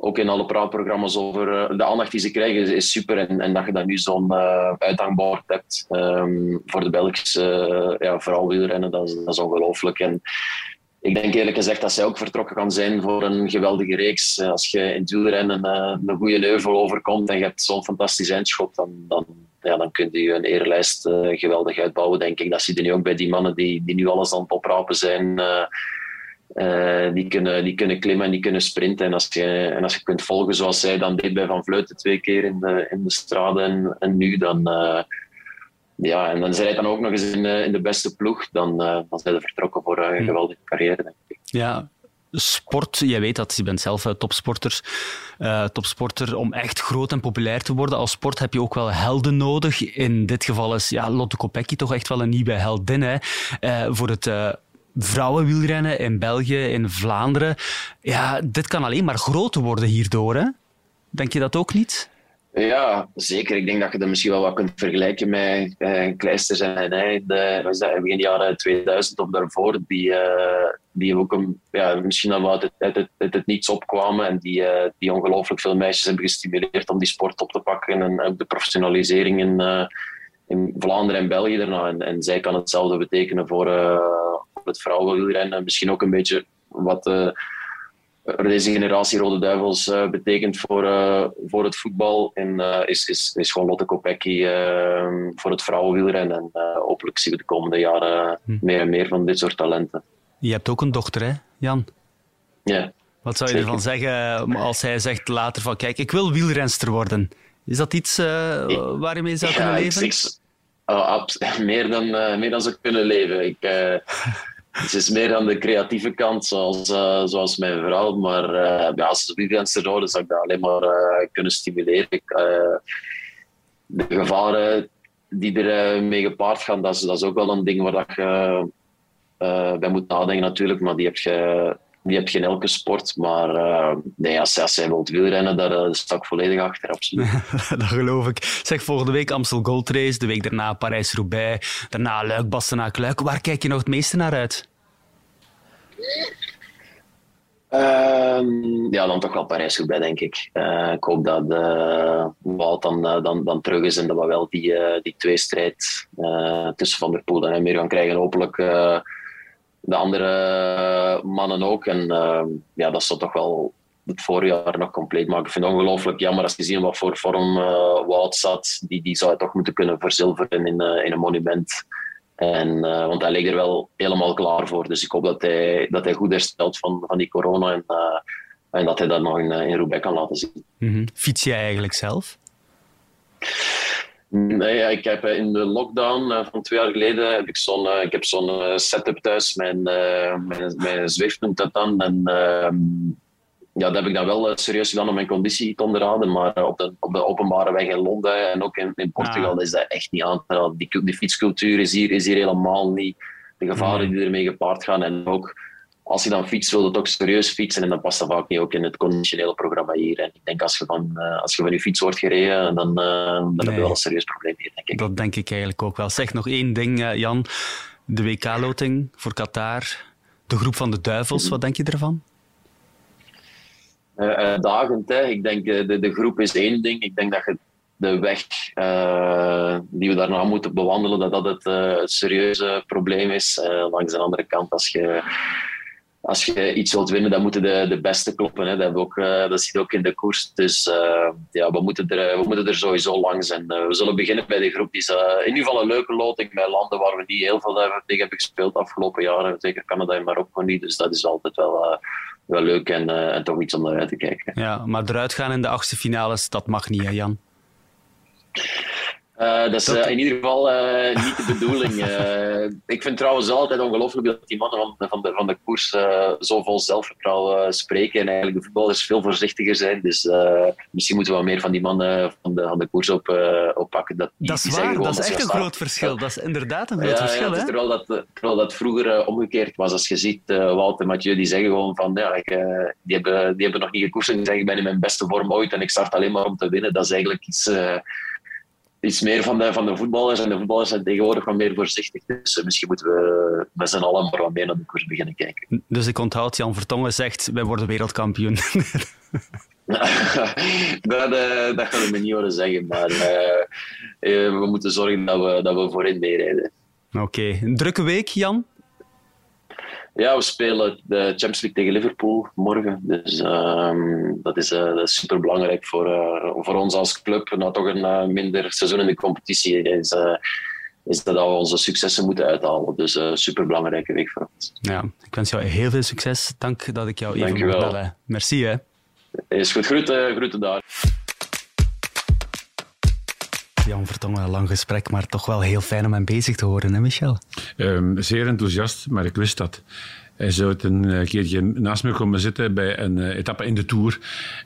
ook in alle praatprogramma's over de aandacht die ze krijgen is, super. En, en, dat je dan nu zo'n uithangbord hebt um, voor de Belgische ja, vrouwenwielrennen, dat is, dat is ongelooflijk. En ik denk eerlijk gezegd dat zij ook vertrokken kan zijn voor een geweldige reeks. Als je in het wielrennen een goede leuvel overkomt en je hebt zo'n fantastisch eindschot, dan, dan ja, dan kun je een eerlijst uh, geweldig uitbouwen, denk ik. Dat zie je nu ook bij die mannen die, die nu alles aan het oprapen zijn. Uh, uh, die, kunnen, die kunnen klimmen en die kunnen sprinten. En als je, en als je kunt volgen zoals zij dan deed bij Van Vleuten twee keer in de, in de straten en, en nu, dan... ja, en dan zij dan ook nog eens in, in de beste ploeg, dan, dan zijn ze vertrokken voor een hm. geweldige carrière, denk ik. Ja, sport, jij weet dat, je bent zelf uh, topsporter, uh, topsporter, om echt groot en populair te worden als sport heb je ook wel helden nodig. In dit geval is ja, Lotte Kopecky toch echt wel een nieuwe heldin hè? Uh, voor het vrouwenwielrennen in België, in Vlaanderen. Ja, dit kan alleen maar groter worden hierdoor, hè? Denk je dat ook niet? Ja, zeker. Ik denk dat je dat misschien wel wat kunt vergelijken met uh, Kleisters en hij, de, was dat, begin jaren 2000 of daarvoor, die, uh, die ook een, ja, misschien al uit, uit, het niets opkwamen en die, uh, die ongelooflijk veel meisjes hebben gestimuleerd om die sport op te pakken en ook de professionalisering in, in Vlaanderen en België daarna. En, en zij kan hetzelfde betekenen voor het vrouwenwielrennen. Misschien ook een beetje wat deze generatie Rode Duivels uh, betekent voor, uh, voor het voetbal. En uh, is, is, is gewoon Lotte Kopecky voor het vrouwenwielrennen. En hopelijk zien we de komende jaren hm. meer en meer van dit soort talenten. Je hebt ook een dochter, hè, Jan? Ja. Wat zou je zeker. ervan zeggen als hij zegt later van kijk, ik wil wielrenster worden? Is dat iets waar je mee zou kunnen leven? Ik, ik, oh, meer, dan, meer dan zou kunnen leven. Ik, het is meer aan de creatieve kant, zoals, uh, zoals mijn vrouw. Maar uh, ja, als wielrenster houden, zou ik dat alleen maar uh, kunnen stimuleren. De gevaren die er mee gepaard gaan, dat is, dat is ook wel een ding waar dat je bij moet nadenken natuurlijk. Maar die heb je, die heb je in elke sport. Maar nee, als, als zij wilt wielrennen, daar sta ik volledig achter, absoluut. dat geloof ik. Zeg, volgende week Amstel Gold Race, de week daarna Parijs-Roubaix, daarna Luik, Bastenaak, Luik. Waar kijk je nog het meeste naar uit? Uh, ja, dan toch wel Parijs-Roubaix, denk ik. Uh, ik hoop dat uh, Wout dan, uh, dan, dan terug is en dat we wel die, die tweestrijd tussen Van der Poel en meer gaan krijgen. Hopelijk de andere mannen ook. En ehm, ja, dat zal toch wel het voorjaar nog compleet maken. Ik vind het ongelooflijk jammer als je ziet wat voor vorm Wout zat. Die, die zou toch moeten kunnen verzilveren in, in een monument. En, uh, want hij leek er wel helemaal klaar voor. Dus ik hoop dat hij, dat hij goed herstelt van, van die corona. En, uh, en dat hij dat nog in, in Roubaix kan laten zien. Mm -hmm. Fiets jij eigenlijk zelf? Nee, ik heb in de lockdown van twee jaar geleden heb ik zo'n ik heb zo'n setup thuis. Mijn, mijn, mijn Zwift noemt dat dan. En, ehm, ja, dat heb ik dan wel serieus gedaan om mijn conditie te onderhouden. Maar op de, op de openbare weg in Londen en ook in, in Portugal ah. is dat echt niet aan te raden. Die, die fietscultuur is hier, is hier helemaal niet. De gevaren die ermee gepaard gaan. En ook als je dan fietst, wil je ook serieus fietsen. En dan past dat vaak niet ook in het conditionele programma hier. En ik denk als je van, als je van je fiets wordt gereden, dan, dan nee. heb je wel een serieus probleem hier, denk ik. Dat denk ik eigenlijk ook wel. Zeg nog één ding, Jan. De WK-loting voor Qatar. De groep van de duivels, mhm. wat denk je ervan? Uitdagend. Hè. Ik denk, uh, de, de groep is één ding. Ik denk dat je de weg die we daarna moeten bewandelen, dat dat het, serieuze probleem is. langs de andere kant, als je, als je iets wilt winnen, dan moeten de, de beste kloppen. Hè. Dat, ook, dat je ook in de koers. Dus ja, we moeten, er, we moeten er sowieso langs. En we zullen beginnen bij de groep. Die is in ieder geval een leuke loting bij landen waar we niet heel veel tegen hebben gespeeld afgelopen jaren. Zeker Canada en Marokko niet. Dus dat is altijd wel wel leuk en, uh, en toch iets om naar uit te kijken. Ja, maar eruit gaan in de achtste finales, dat mag niet, hè, Jan? Uh, dat is eh, in ieder geval eh, niet de bedoeling. Eh, ik vind trouwens altijd ongelooflijk dat die mannen van, van, de, van de koers eh, zo vol zelfvertrouwen eh, spreken en eigenlijk de voetballers veel voorzichtiger zijn. Dus eh, misschien moeten we wat meer van die mannen van de, van de koers op, eh, oppakken. Dat, die, Dat is waar, dat is echt een groot verschil. Dat is inderdaad een Ja, groot ja, verschil. is hè? terwijl, dat, eh, terwijl dat vroeger eh, omgekeerd was. Als je ziet, eh Wout en Mathieu, die zeggen gewoon van, ja, ik, eh, die, hebben, die hebben nog niet gekoerst en die zeggen, ik ben in mijn beste vorm ooit en ik start alleen maar om te winnen. Dat is eigenlijk iets, eh, iets meer van de, van de voetballers. En de voetballers zijn tegenwoordig wat meer voorzichtig. Dus eh, misschien moeten we met z'n allen maar wat meer naar de koers beginnen kijken. Dus ik onthoud, Jan Vertongen zegt, wij worden wereldkampioen. dat, eh, dat gaan we me niet horen zeggen, maar eh, we moeten zorgen dat we, dat we voorin meerijden. Oké, een drukke week, Jan? Ja, we spelen de Champions League tegen Liverpool morgen. Dus ehm, dat is, eh, dat is super belangrijk voor, eh, voor ons als club. Na toch een eh, minder seizoen in de competitie is, eh, is dat we onze successen moeten uithalen. Dus eh super belangrijke week voor ons. Ja, ik wens jou heel veel succes. Dank dat ik jou even mocht bellen. Merci, hè. Is goed, groeten, groeten daar. Jan Vertongen, een lang gesprek, maar toch wel heel fijn om hem bezig te horen, hè, Michel? Ehm, zeer enthousiast, maar ik wist dat. Hij zou het een eh, keertje naast me komen zitten bij een eh, etappe in de Tour.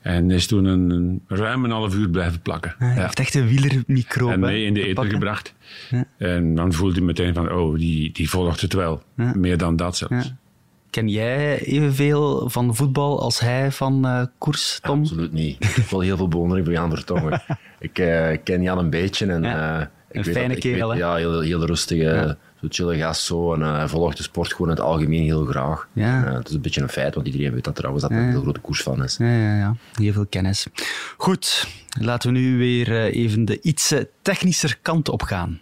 En is toen een, ruim een half uur blijven plakken. Hij Ja. heeft echt een wielermicro. En mee in de eten gebracht. En dan voelde hij meteen van, oh, die, die volgt het wel. Meer dan dat zelfs. Ken jij evenveel van voetbal als hij van eh, koers, Tom? Absoluut niet. Ik heb wel heel veel bewondering voor Jan Vertongen. ik eh, ken Jan een beetje. En, Ja, eh, ik een weet fijne dat- ik kerel, hè? Ja, heel, heel rustige, Ja. zo chille gast zo. En hij volgt de sport gewoon in het algemeen heel graag. Ja. Het is een beetje een feit, want iedereen weet dat trouwens dat Ja. een heel grote koers van is. Ja, ja, ja. Heel veel kennis. Goed, laten we nu weer even de iets technischer kant op gaan.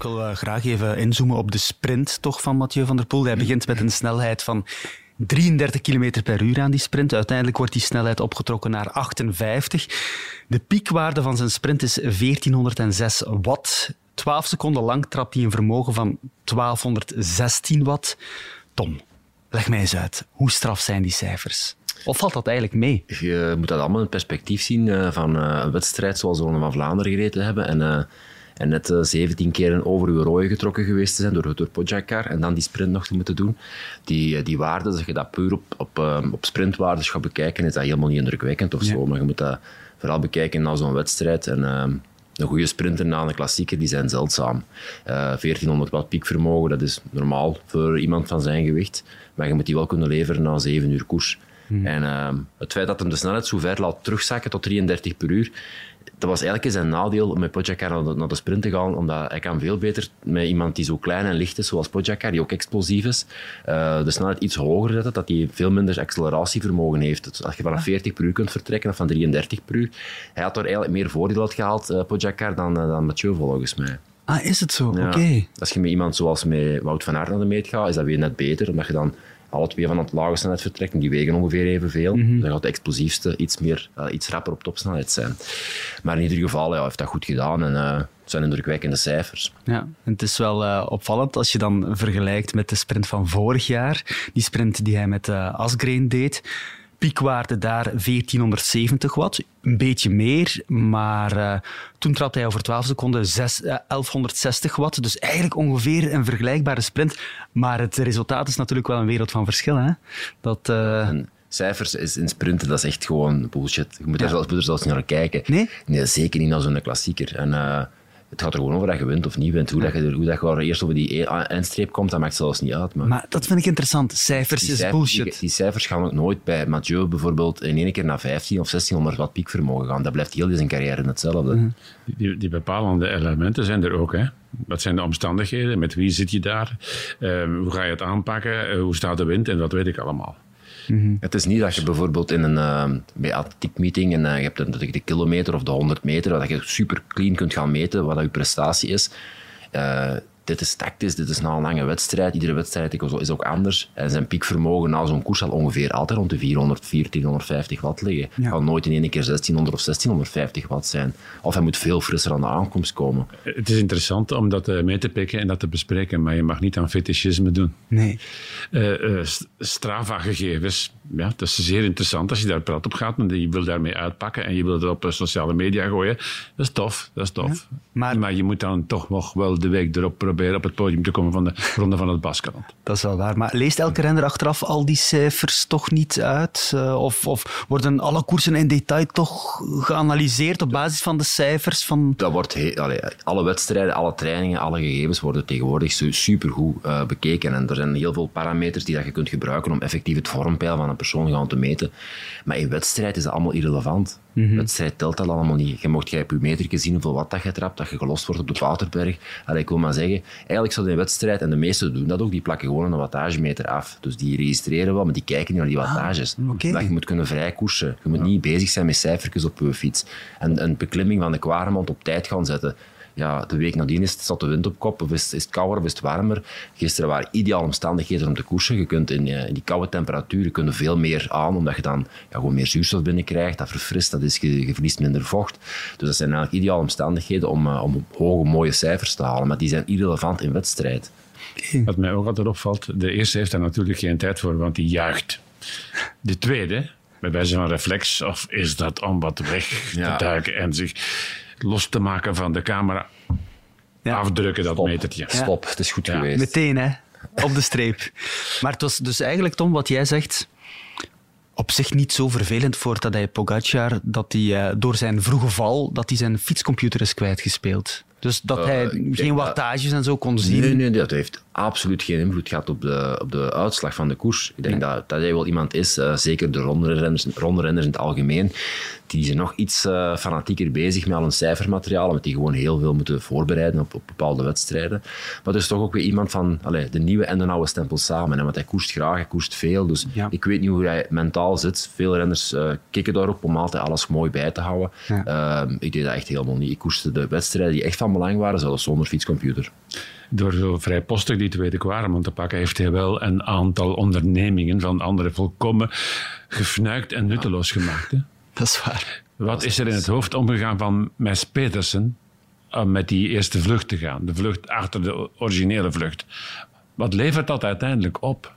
Ik wil eh, graag even inzoomen op de sprint toch, van Mathieu van der Poel. Hij begint met een snelheid van 33 km per uur aan die sprint. Uiteindelijk wordt die snelheid opgetrokken naar 58. De piekwaarde van zijn sprint is 1406 watt. 12 seconden lang trapt hij een vermogen van 1216 watt. Tom, leg mij eens uit. Hoe straf zijn die cijfers? Of valt dat eigenlijk mee? Je moet dat allemaal in perspectief zien eh, van eh, een wedstrijd zoals de Ronde van Vlaanderen gereden hebben. En, en net eh, 17 keer over uw rooien getrokken geweest te zijn door, door Pogacar. En dan die sprint nog te moeten doen. Die, eh, die waarden, als je dat puur op, op, eh, op sprintwaardes gaat bekijken, is dat helemaal niet indrukwekkend of zo. Maar je moet dat vooral bekijken na zo'n wedstrijd. En, eh, een goede sprinter na een klassieker, die zijn zeldzaam. Eh 1400 watt piekvermogen, dat is normaal voor iemand van zijn gewicht. Maar je moet die wel kunnen leveren na 7 uur koers. En ehm, het feit dat hem de snelheid zo ver laat terugzakken tot 33 per uur, dat was eigenlijk zijn nadeel om met Pogacar naar de, naar de sprint te gaan, omdat hij kan veel beter met iemand die zo klein en licht is, zoals Pogacar, die ook explosief is, eh, de snelheid iets hoger zetten, dat hij veel minder acceleratievermogen heeft. Dus als je vanaf 40 per uur kunt vertrekken, of van 33 per uur, hij had er eigenlijk meer voordeel uit gehaald, eh, Pogacar, dan, eh, dan Mathieu volgens mij. Ah, is het zo? Ja. Oké. Als je met iemand zoals met Wout van Aert naar de meet gaat, is dat weer net beter, omdat je dan alle twee van het lage snelheid vertrekt en die wegen ongeveer evenveel. Dan gaat de explosiefste iets, meer, eh, iets rapper op topsnelheid zijn. Maar in ieder geval, ja, heeft dat goed gedaan en eh, het zijn indrukwekkende cijfers. Ja, en het is wel eh, opvallend als je dan vergelijkt met de sprint van vorig jaar. Die sprint die hij met Asgreen deed. Piekwaarde daar 1470 watt. Een beetje meer, maar eh, toen trapte hij over 12 seconden zes- eh, 1160 watt. Dus eigenlijk ongeveer een vergelijkbare sprint. Maar het resultaat is natuurlijk wel een wereld van verschil. Hè? Dat, eh, En cijfers is in sprinten, dat is echt gewoon bullshit. Je moet er, zelfs, moet er zelfs niet naar kijken. Nee? zeker niet naar zo'n klassieker. En, eh, het gaat er gewoon over dat je wint of niet wint. Hoe, dat, je, er- hoe dat je er eerst over die e- eindstreep komt, dat maakt zelfs niet uit. Maar, maar dat vind ik interessant. Cijfers die, is cijfers, bullshit. die, die cijfers gaan ook nooit bij Mathieu bijvoorbeeld in één keer naar 15 of 1600 watt piekvermogen gaan. Dat blijft heel zijn carrière hetzelfde. Mhm. Die, die bepalende elementen zijn er ook. Hè? Wat zijn de omstandigheden? Met wie zit je daar? Ehm, hoe ga je het aanpakken? Eh, hoe staat de wind? En dat weet ik allemaal. Het is niet dat je bijvoorbeeld in een uh, bij atletiek meeting en uh, je hebt de, de, kilometer of de 100 meter, dat je super clean kunt gaan meten wat dat je prestatie is. Het dit is tactisch, dit is na een lange wedstrijd. Iedere wedstrijd is ook anders. En zijn piekvermogen na zo'n koers zal ongeveer altijd rond de 400, 1450 watt liggen. Het ja. kan nooit in één keer 1600 of 1650 watt zijn. Of hij moet veel frisser aan de aankomst komen. Het is interessant om dat eh, mee te pikken en dat te bespreken, maar je mag niet aan fetischisme doen. Nee. Uh, uh, Strava-gegevens, ja, dat is zeer interessant als je daar praat op gaat, want je wil daarmee uitpakken en je wil het op sociale media gooien. Dat is tof, dat is tof. maar, maar, je moet dan toch nog wel de week erop proberen op het podium te komen van de ronde van het Baskeland. Dat is wel waar. Maar leest elke renner achteraf al die cijfers toch niet uit? Uh, of, of, worden alle koersen in detail toch geanalyseerd op basis van de cijfers? Van... Dat wordt heel, allee, alle wedstrijden, alle trainingen, alle gegevens worden tegenwoordig supergoed uh, bekeken. En er zijn heel veel parameters die dat je kunt gebruiken om effectief het vormpeil van een persoon gaan te meten. Maar in wedstrijd is dat allemaal irrelevant. Mm -hmm. Wedstrijd telt dat allemaal niet. Je mocht jij op je metertje zien hoeveel wat dat je trapt, dat je gelost wordt op de Waterberg. Allee, ik wil maar zeggen, eigenlijk zou een wedstrijd, en de meesten doen dat ook, die plakken gewoon een wattagemeter af. Dus die registreren wel, maar die kijken niet naar die ah, wattages. Ah, okay. Dat je moet kunnen vrijkoersen. Je moet ja. niet bezig zijn met cijfertjes op je fiets. En een beklimming van de Kwaremond op tijd gaan zetten ja, de week nadien is zat de wind op kop, of is, is het kouder of is het warmer. Gisteren waren ideale omstandigheden om te koersen. Je kunt in, in die koude temperaturen kunnen veel meer aan, omdat je dan ja, gewoon meer zuurstof binnenkrijgt. Dat verfrist, dat is, je, je verliest minder vocht. Dus dat zijn eigenlijk ideale omstandigheden om, uh, om hoge, mooie cijfers te halen. Maar die zijn irrelevant in wedstrijd. Wat mij ook altijd opvalt, de eerste heeft daar natuurlijk geen tijd voor, want die juicht. De tweede, bij wijze van reflex, of is dat om wat weg te duiken en zich los te maken van de camera. Ja. Afdrukken dat Stop. metertje. Stop, het is goed geweest. Meteen, hè? Op de streep. maar het was dus eigenlijk, Tom, wat jij zegt op zich niet zo vervelend voor Tadej Pogacar dat hij uh, door zijn vroege val dat hij zijn fietscomputer is kwijtgespeeld. Dus dat uh, hij geen wattages en zo kon zien. Nee, nee, dat heeft absoluut geen invloed gehad op de, op de uitslag van de koers. Ik denk nee. dat, dat hij wel iemand is, uh, zeker de rondrenners, rondrenners in het algemeen, die zijn nog iets uh, fanatieker bezig met al een cijfermateriaal, omdat die gewoon heel veel moeten voorbereiden op, op bepaalde wedstrijden. Maar er is toch ook weer iemand van allee, de nieuwe en de oude stempel samen. Hè, want hij koerst graag, hij koerst veel. Dus ja. ik weet niet hoe hij mentaal zit. Veel renners uh, kikken daarop om altijd alles mooi bij te houden. Ja. Uh, ik deed dat echt helemaal niet. Ik koerste de wedstrijden die echt van belang waren, zelfs zonder fietscomputer door zo vrijpostig die tweede kwarem te pakken, heeft hij wel een aantal ondernemingen van anderen volkomen gefnuikt en nutteloos gemaakt. Hè? Dat is waar. Wat is er in het hoofd omgegaan van Mes Petersen om met die eerste vlucht te gaan? De vlucht achter de originele vlucht. Wat levert dat uiteindelijk op?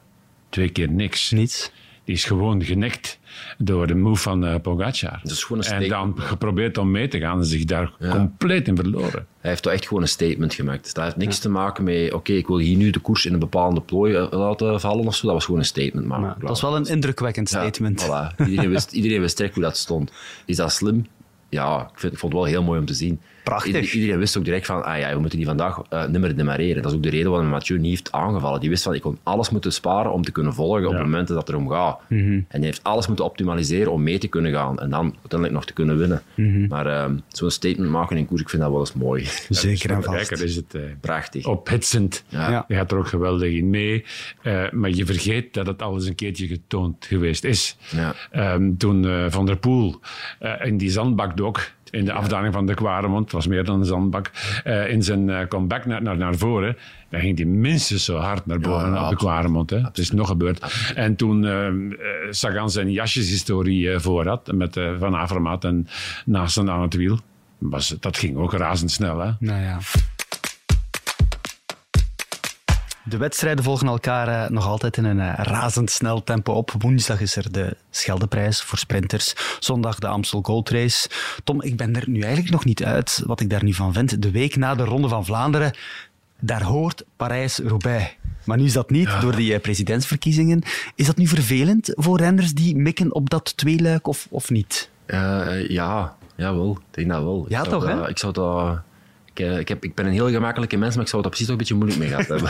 Twee keer niks. Niets. Die is gewoon genekt door de move van uh, Pogacar. Dat is gewoon een en dan geprobeerd om mee te gaan en zich daar ja. compleet in verloren. Hij heeft toch echt gewoon een statement gemaakt. Dus dat heeft niks ja. te maken met, oké, okay, ik wil hier nu de koers in een bepaalde plooi laten vallen of zo. Dat was gewoon een statement maken. dat was wel een indrukwekkend statement. Ja, voilà. iedereen, wist, iedereen wist direct hoe dat stond. Is dat slim? Ja, ik, vind, ik vond het wel heel mooi om te zien. Prachtig. Iedereen wist ook direct van, ah ja, we moeten die vandaag uh, niet meer demareren. Dat is ook de reden waarom Mathieu niet heeft aangevallen. Die wist van, ik kon alles moeten sparen om te kunnen volgen ja. op momenten dat het erom gaat. Mm -hmm. En hij heeft alles moeten optimaliseren om mee te kunnen gaan en dan uiteindelijk nog te kunnen winnen. Mm -hmm. Maar uh, zo'n statement maken in koers, ik vind dat wel eens mooi. Zeker en vast. Kijker is het uh, prachtig. Ophitsend. Ja. Ja. Je gaat er ook geweldig in mee. Uh, maar je vergeet dat het al eens een keertje getoond geweest is. Ja. Um, toen uh, Van der Poel in die zandbak dook, in de afdaling van de Kwaremond, het was meer dan een zandbak, uh, in zijn uh, comeback naar, naar, naar voren, dan ging hij minstens zo hard naar boven ja, op de Kwaremond. Hè. Het is nog gebeurd. En toen uh, Sagan zijn jasjeshistorie voor had, met Van Avermaat en naast aan het wiel, was, dat ging ook razendsnel. Hè. Nou ja. De wedstrijden volgen elkaar uh, nog altijd in een uh, razendsnel tempo op. Woensdag is er de Scheldeprijs voor sprinters. Zondag de Amstel Gold Race. Tom, ik ben er nu eigenlijk nog niet uit wat ik daar nu van vind. De week na de Ronde van Vlaanderen, daar hoort Parijs-Roubaix. Maar nu is dat niet ja. door die uh, presidentsverkiezingen. Is dat nu vervelend voor renners die mikken op dat tweeluik of, of niet? ja, jawel. Ik denk dat wel. Ja, ik toch? Dat, hè? Ik zou dat... Ik, ik, heb, ik ben een heel gemakkelijke mens, maar ik zou dat precies ook een beetje moeilijk mee gehad hebben.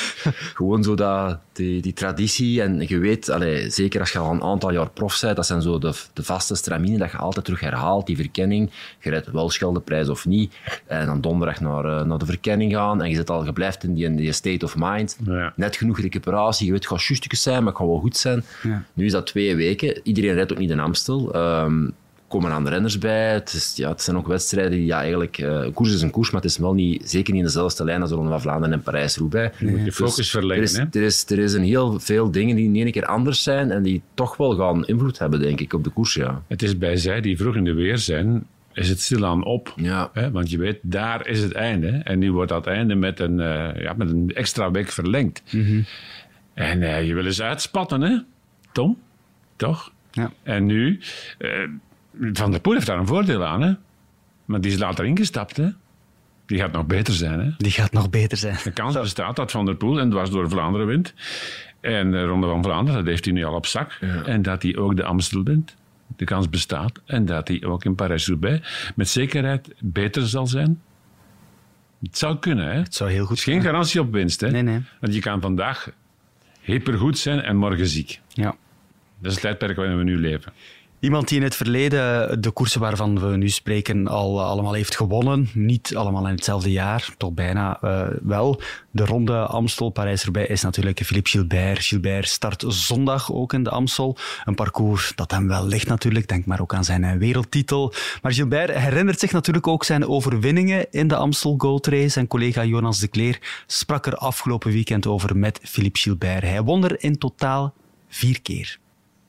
Gewoon zo dat, die, die traditie. En je weet, allez, zeker als je al een aantal jaar prof bent, dat zijn zo de, de vaste straminen dat je altijd terug herhaalt, die verkenning. Je rijdt wel Scheldeprijs of niet. En dan donderdag naar, uh, naar de verkenning gaan. En je, zit al, je blijft in die, in die state of mind. Ja. Net genoeg recuperatie. Je weet, het gaat zijn, maar het gaat wel goed zijn. Ja. Nu is dat twee weken. Iedereen rijdt ook niet in Amstel. Um, komen aan de renners bij. Het, is, ja, het zijn ook wedstrijden die ja, eigenlijk... eh, een koers is een koers, maar het is wel niet, zeker niet in dezelfde lijn als de Ronde van Vlaanderen en Parijs-Roubaix. Je moet je focus Dus verleggen. er, is, hè? er, is, er is een heel veel dingen die in één keer anders zijn en die toch wel gaan invloed hebben, denk ik, op de koers, ja. Het is bij zij die vroeg in de weer zijn, is het stilaan op. Ja. Hè? Want je weet, daar is het einde. En nu wordt dat einde met een, eh, ja, met een extra week verlengd. En eh, je wil eens uitspatten, hè? Tom? Toch? Ja. En nu, eh, Van der Poel heeft daar een voordeel aan, hè? Maar die is later ingestapt, hè? Die gaat nog beter zijn, hè? Die gaat nog beter zijn. De kans bestaat dat Van der Poel en dwars door Vlaanderen wint. En de Ronde van Vlaanderen, dat heeft hij nu al op zak. En dat hij ook de Amstel wint. De kans bestaat. En dat hij ook in Parijs-Roubaix met zekerheid beter zal zijn. Het zou kunnen, hè? Het zou heel Het goed is geen garantie op winst, hè? Nee, nee. Want je kan vandaag hypergoed zijn en morgen ziek. Ja. Dat is het tijdperk waarin we nu leven. Iemand die in het verleden de koersen waarvan we nu spreken al eh, allemaal heeft gewonnen. Niet allemaal in hetzelfde jaar, toch bijna eh, wel. De ronde Amstel Parijs-Roubaix is natuurlijk Philippe Gilbert. Gilbert start zondag ook in de Amstel. Een parcours dat hem wel ligt natuurlijk. Denk maar ook aan zijn eh, wereldtitel. Maar Gilbert herinnert zich natuurlijk ook zijn overwinningen in de Amstel Gold Race. Zijn collega Jonas de Kleer sprak er afgelopen weekend over met Philippe Gilbert. Hij won er in totaal vier keer.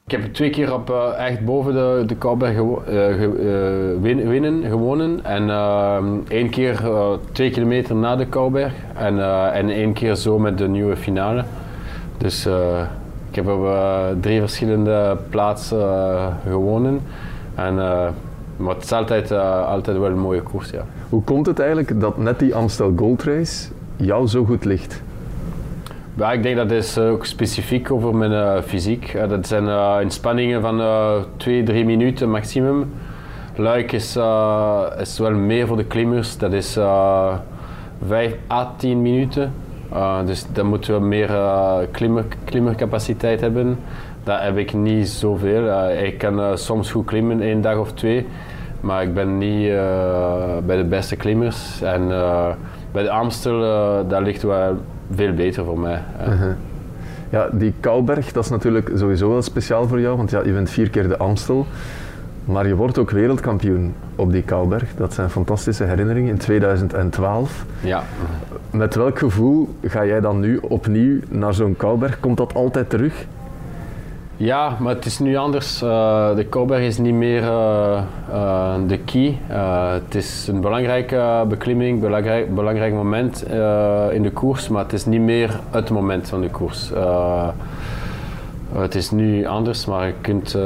Ik heb twee keer op, eh, echt boven de, de Kouberg gewo- eh, eh, win- winnen, gewonnen. En eh, één keer twee kilometer na de Kouberg. En, en één keer zo met de nieuwe finale. Dus ik heb op drie verschillende plaatsen gewonnen. En, maar het is altijd, altijd wel een mooie koers, ja. Hoe komt het eigenlijk dat net die Amstel Gold Race jou zo goed ligt? Ja, ik denk dat is eh, ook specifiek over mijn eh, fysiek. Eh, dat zijn inspanningen van uh, 2, 3 minuten maximum. Luik is, is wel meer voor de klimmers. Dat is uh, 5 à 10 minuten. Dus dan moeten we meer klimmer, klimmercapaciteit hebben. Dat heb ik niet zoveel. Ik kan soms goed klimmen, één dag of twee. Maar ik ben niet bij de beste klimmers. En bij de Amstel, daar ligt wel veel beter voor mij. Ja. Uh -huh. ja, die Kouberg, dat is natuurlijk sowieso wel speciaal voor jou, want ja, je bent vier keer de Amstel. Maar je wordt ook wereldkampioen op die Kouberg. Dat zijn fantastische herinneringen in 2012. Ja. Met welk gevoel ga jij dan nu opnieuw naar zo'n Kouberg? Komt dat altijd terug? Ja, maar het is nu anders. Uh, de Kouberg is niet meer uh, uh, de key. het is een belangrijke beklimming, belangrijk, belangrijk moment in de koers, maar het is niet meer het moment van de koers. het is nu anders, maar je kunt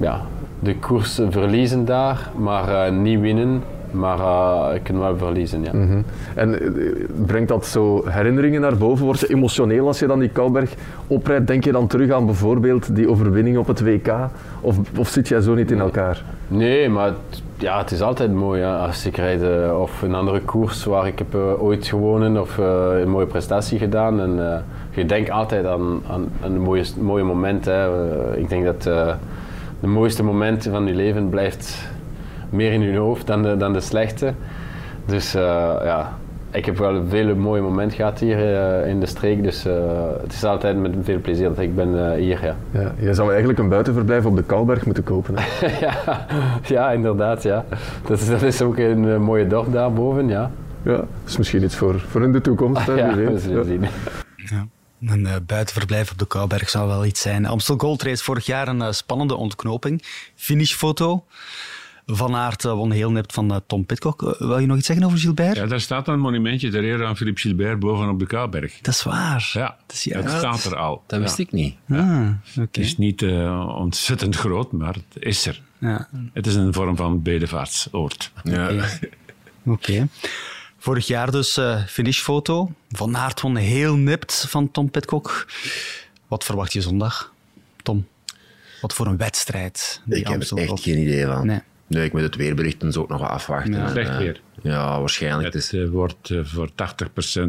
ja, de koers verliezen daar, maar niet winnen. Maar uh, ik kan wel verliezen, ja. Mm -hmm. En uh, brengt dat zo herinneringen naar boven? Word je emotioneel als je dan die Kouberg oprijdt? Denk je dan terug aan bijvoorbeeld die overwinning op het WK? Of, of zit jij zo niet in elkaar? Nee, maar het, ja, het is altijd mooi hè, als ik rijd uh, of een andere koers waar ik heb ooit gewonnen of een mooie prestatie gedaan. En je denkt altijd aan, aan, aan een mooie, mooie moment. Hè. ik denk dat de mooiste moment van je leven blijft meer in hun hoofd dan de, dan de slechte. Dus uh, ja, ik heb wel veel mooie momenten gehad hier uh, in de streek. Dus uh, het is altijd met veel plezier dat ik ben hier. Ja. Ja, je zou eigenlijk een buitenverblijf op de Kouberg moeten kopen. ja, ja, inderdaad. Ja. Dat, is, dat is ook een mooie dorp daarboven. Ja. Ja, dat is misschien iets voor, voor in de toekomst. Hè, ja, weet. we zullen zien. Ja. Een buitenverblijf op de Kouberg zou wel iets zijn. Amstel Gold Race vorig jaar een spannende ontknoping. Finishfoto. Van Aert uh, won heel nipt van uh, Tom Pitcock. Uh, wil je nog iets zeggen over Gilbert? Ja, daar staat een monumentje ter ere aan Philippe Gilbert bovenop de Kouberg. Dat is waar. Ja, dat, is, het staat er al. Dat wist ja. ik niet. Ja. Ah, okay. Het is niet uh, ontzettend groot, maar het is er. Ja. Het is een vorm van bedevaartsoord. Ja. Oké. Okay. Vorig jaar dus uh, finishfoto. Van Aert won heel nipt van Tom Pitcock. Wat verwacht je zondag, Tom? Wat voor een wedstrijd? Ik heb er echt geen idee van. Nee. Nee, ik moet het weerbericht en zo ook nog afwachten. Ja. Slecht weer. Uh, ja, waarschijnlijk. Het uh, wordt uh, voor 80%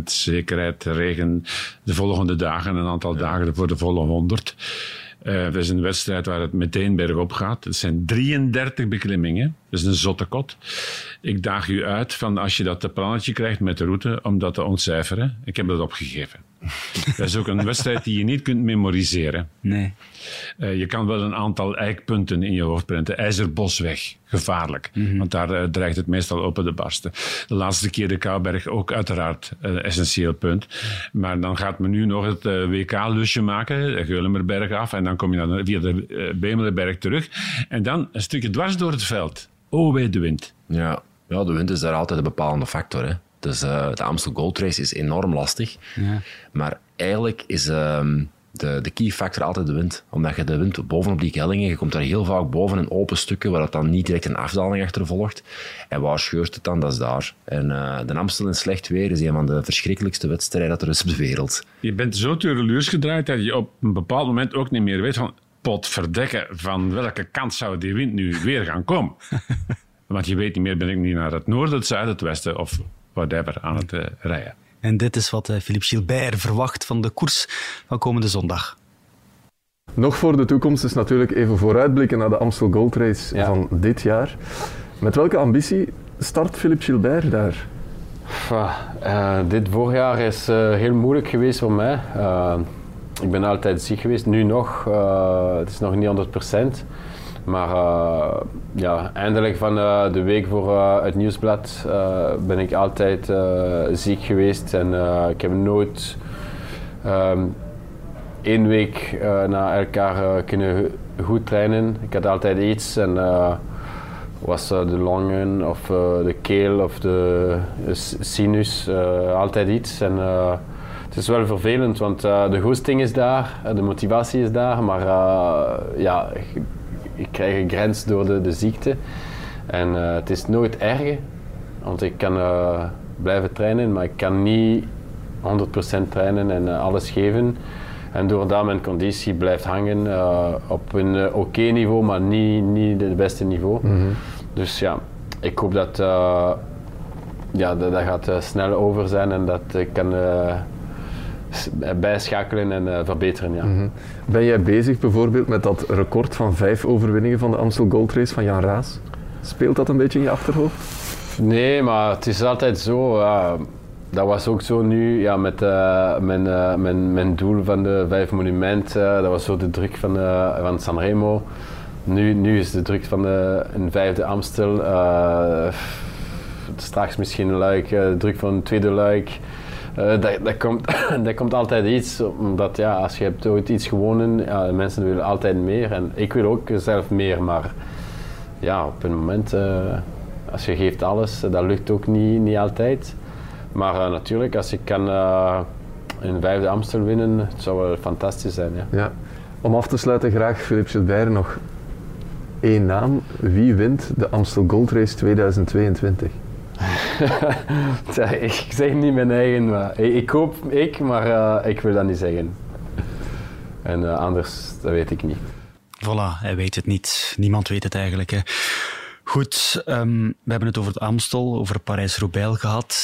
zekerheid regen de volgende dagen, een aantal ja. dagen voor de volle 100. het is een wedstrijd waar het meteen bergop gaat. Het zijn 33 beklimmingen. Dat is een zotte kot. Ik daag u uit van als je dat plannetje krijgt met de route, om dat te ontcijferen. Ik heb dat opgegeven. dat is ook een wedstrijd die je niet kunt memoriseren. Nee. Uh, je kan wel een aantal eikpunten in je hoofd printen. IJzerbosweg, gevaarlijk. Mhm. Want daar uh, dreigt het meestal open te barsten. De laatste keer de Kouberg ook uiteraard een uh, essentieel punt. Maar dan gaat men nu nog het WK-lusje maken, de Geulemerberg af. En dan kom je dan via de Bemelenberg terug. En dan een stukje dwars door het veld. Oh, bij de wind. Ja. ja, de wind is daar altijd een bepalende factor. Hè. Dus uh, de Amstel Gold Race is enorm lastig. Ja. Maar eigenlijk is um, de, de key factor altijd de wind. Omdat je de wind bovenop die kellingen, je komt daar heel vaak boven in open stukken, waar het dan niet direct een afdaling achter volgt. En waar scheurt het dan? Dat is daar. En uh, de Amstel in slecht weer is een van de verschrikkelijkste wedstrijden dat er is op de wereld. Je bent zo tureluurs gedraaid dat je op een bepaald moment ook niet meer weet van potverdekken, van welke kant zou die wind nu weer gaan komen? Want je weet niet meer, ben ik nu naar het noorden, het zuiden, het westen of whatever aan het uh, rijden. En dit is wat uh, Philippe Gilbert verwacht van de koers van komende zondag. Nog voor de toekomst is natuurlijk even vooruitblikken naar de Amstel Gold Race ja. van dit jaar. Met welke ambitie start Philippe Gilbert daar? Uh, dit voorjaar is heel moeilijk geweest voor mij. Ik ben altijd ziek geweest, nu nog. het is nog niet 100%. Maar uh, ja, eindelijk van uh, de week voor het nieuwsblad ben ik altijd ziek geweest en ik heb nooit um, één week na elkaar kunnen goed trainen. Ik had altijd iets en was de longen of de keel of de sinus, altijd iets. En, het is wel vervelend, want de goesting is daar, de motivatie is daar, maar ja, ik krijg een grens door de, de ziekte. En het is nooit erg, want ik kan blijven trainen, maar ik kan niet 100% trainen en alles geven. En doordat mijn conditie blijft hangen op een oké okay niveau, maar niet, niet het beste niveau. Mm -hmm. Dus ja, ik hoop dat ja, dat, dat gaat snel over zijn en dat ik kan bijschakelen en uh, verbeteren. Ja. Mm -hmm. Ben jij bezig bijvoorbeeld met dat record van vijf overwinningen van de Amstel Gold Race van Jan Raas? Speelt dat een beetje in je achterhoofd? Nee, maar het is altijd zo. Uh, dat was ook zo nu ja, met uh, mijn, mijn, mijn doel van de vijf monumenten. dat was zo de druk van, van Sanremo. Nu, nu is de druk van de, een vijfde Amstel. straks misschien een luik, de druk van een tweede luik. Uh, dat, dat, komt, dat komt altijd iets, omdat ja, als je hebt ooit iets gewonnen, ja, mensen willen altijd meer en ik wil ook zelf meer, maar ja, op een moment, uh, als je geeft alles, dat lukt ook niet, niet altijd. Maar uh, natuurlijk, als ik kan een vijfde Amstel winnen, het zou wel fantastisch zijn. Ja. ja. Om af te sluiten graag, Philippe Gilbert, nog één naam. Wie wint de Amstel Gold Race 2022? ik zeg niet mijn eigen, maar ik hoop ik, maar uh, ik wil dat niet zeggen. En uh, anders, dat weet ik niet. Voilà, hij weet het niet. Niemand weet het eigenlijk. Goed, um, we hebben het over het Amstel, over Parijs-Roubaix gehad.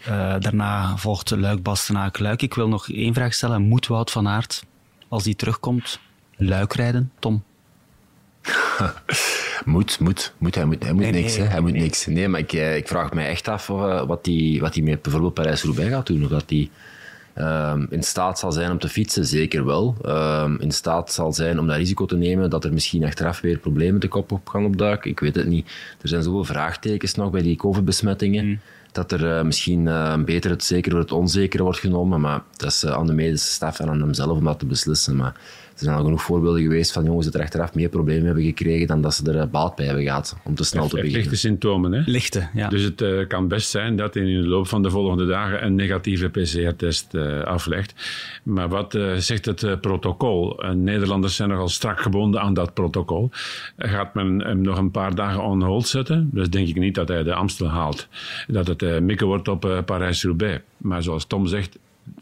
Uh, daarna volgt Luik, Bastenaak, Luik. Ik wil nog één vraag stellen. Moet Wout van Aert, als hij terugkomt, Luik rijden? Tom? Moet, moet, moet. Hij moet, hij moet Nee, niks. nee, hè. Hij moet nee. niks. Nee, maar ik, eh, ik vraag me echt af eh, wat hij wat die met bijvoorbeeld Parijs-Roubaix gaat doen. Of dat hij ehm, in staat zal zijn om te fietsen, zeker wel. Ehm, in staat zal zijn om dat risico te nemen dat er misschien achteraf weer problemen te kop op gaan opduiken. Ik weet het niet. Er zijn zoveel vraagtekens nog bij die COVID-besmettingen. Dat er eh, misschien eh, beter het zekere voor het onzekere wordt genomen. Maar dat is aan de medische staf en aan hemzelf om dat te beslissen. Maar er zijn al genoeg voorbeelden geweest van jongens die er achteraf meer problemen hebben gekregen dan dat ze er eh, baat bij hebben gehad om te snel te beginnen. lichte symptomen, hè? Lichte, ja. Dus het eh, kan best zijn dat hij in de loop van de volgende dagen een negatieve PCR-test eh, aflegt. Maar wat eh, zegt het eh, protocol? Nederlanders zijn nogal strak gebonden aan dat protocol. Gaat men hem nog een paar dagen on hold zetten? Dus denk ik niet dat hij de Amstel haalt. Dat het eh, mikken wordt op eh, Parijs-Roubaix. Maar zoals Tom zegt,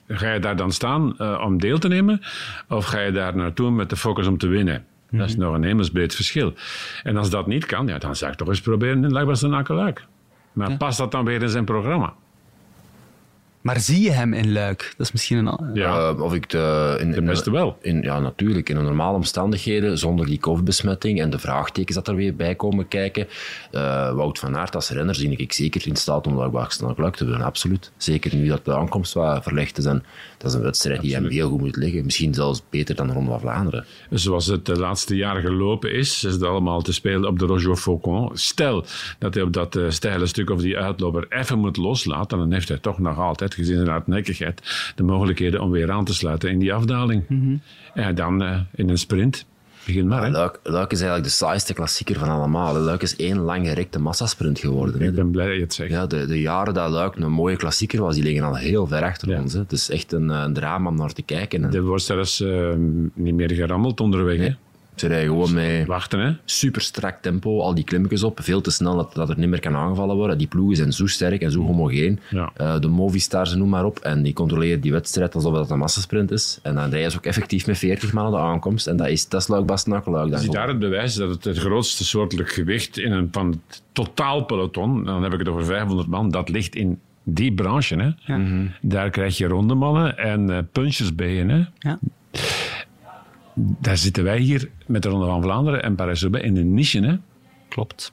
ga je daar dan staan eh, om deel te nemen? Of ga je daar naartoe met de focus om te winnen? Dat is nog een hemelsbreed verschil. En als dat niet kan, ja, dan zou ik toch eens proberen in Luik-Bastenaken-Luik. Maar past dat dan weer in zijn programma? Maar zie je hem in Luik? Dat is misschien een... Ja, of ik de, in, de beste wel. In, ja, natuurlijk. In de normale omstandigheden, zonder die COVID-besmetting en de vraagtekens dat er weer bij komen kijken. Uh, Wout van Aert als renner zie ik zeker in staat om dat Luik te doen, absoluut. Zeker nu dat de aankomst wat verlegd is. En dat is een wedstrijd die hem heel goed moet liggen. Misschien zelfs beter dan de Ronde van Vlaanderen. Zoals het de laatste jaren gelopen is, is het allemaal te spelen op de Roger Faucon. Stel dat hij op dat uh, steile stuk of die uitloper even moet loslaten, dan heeft hij toch nog altijd, gezien zijn hardnekkigheid, de mogelijkheden om weer aan te sluiten in die afdaling. Mhm. En dan uh, in een sprint. Begin maar. Luik, Luik, is eigenlijk de saaiste klassieker van allemaal. Luik is één langgerekte massasprint geworden. Ik ben blij dat je het zegt. Ja, de, de, jaren dat Luik een mooie klassieker was, die liggen al heel ver achter ons. Hè. Het is echt een, een drama om naar te kijken. Er wordt zelfs uh, niet meer gerammeld onderweg. Nee. Hè? Ze rijden gewoon met Wachten, hè? super strak tempo, al die klimmetjes op, veel te snel dat, dat er niet meer kan aangevallen worden. Die ploegen zijn zo sterk en zo homogeen. Ja. Uh, de Movistars, noem maar op, en die controleren die wedstrijd alsof dat een massasprint is. En dan rijden ze ook effectief met 40 man de aankomst. En dat is Tesla Bastenakeluik. Zie daar het bewijs dat het het grootste soortelijk gewicht in een, van het totaal peloton, dan heb ik het over 500 man, dat ligt in die branche. Hè? Ja. Mhm. Daar krijg je rondemannen en uh, punchers bij je. Hè? Ja. Daar zitten wij hier met de Ronde van Vlaanderen en Parijs-Roubaix in een niche. Hè? Klopt.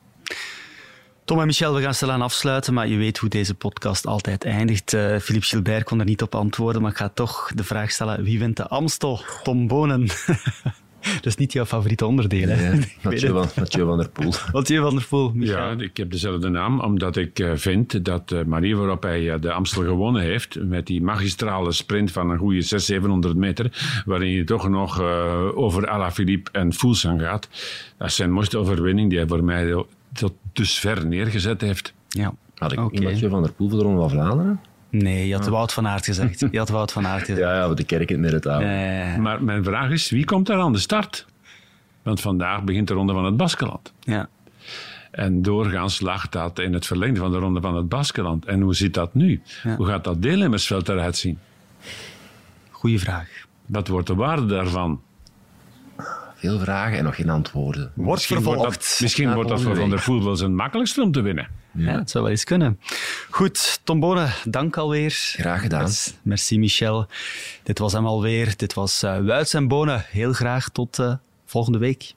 Tom en Michel, we gaan stilaan afsluiten, maar je weet hoe deze podcast altijd eindigt. Uh, Philippe Gilbert kon er niet op antwoorden, maar ik ga toch de vraag stellen. Wie wint de Amstel? Tom Bonen. Dat is niet jouw favoriete onderdeel, hè? Nee, Mathieu, van, Mathieu van der Poel. Mathieu van der Poel, Michel. Ja, ik heb dezelfde naam, omdat ik uh, vind dat de manier waarop hij uh, de Amstel gewonnen heeft, met die magistrale sprint van een goede 600, 700 meter, waarin je toch nog uh, over Alaphilippe en Fuglsang gaat, dat is zijn mooiste overwinning die hij voor mij tot dusver neergezet heeft. Ja. Had ik Oké. okay. Mathieu van der Poel voor de Ronde van Vlaanderen? Nee, je had Wout van Aert gezegd. Je had Wout van Aert gezegd. Ja, ja, de kerk in het midden Nee. Maar mijn vraag is, wie komt daar aan de start? Want vandaag begint de Ronde van het Baskeland. Ja. En doorgaans lag dat in het verlengde van de Ronde van het Baskeland. En hoe zit dat nu? Ja. Hoe gaat dat deelnemersveld eruit zien? Goeie vraag. Wat wordt de waarde daarvan? Veel vragen en nog geen antwoorden. Wordt Misschien vervolgd. wordt dat, misschien Ja, wordt dat voor Van der Poel wel zijn makkelijkste om te winnen. Ja, het zou wel eens kunnen. Goed, Tom Bonen, dank alweer. Graag gedaan. Merci Michel. Dit was hem alweer. Dit was uh, Wuits en Bonen. Heel graag tot uh, volgende week.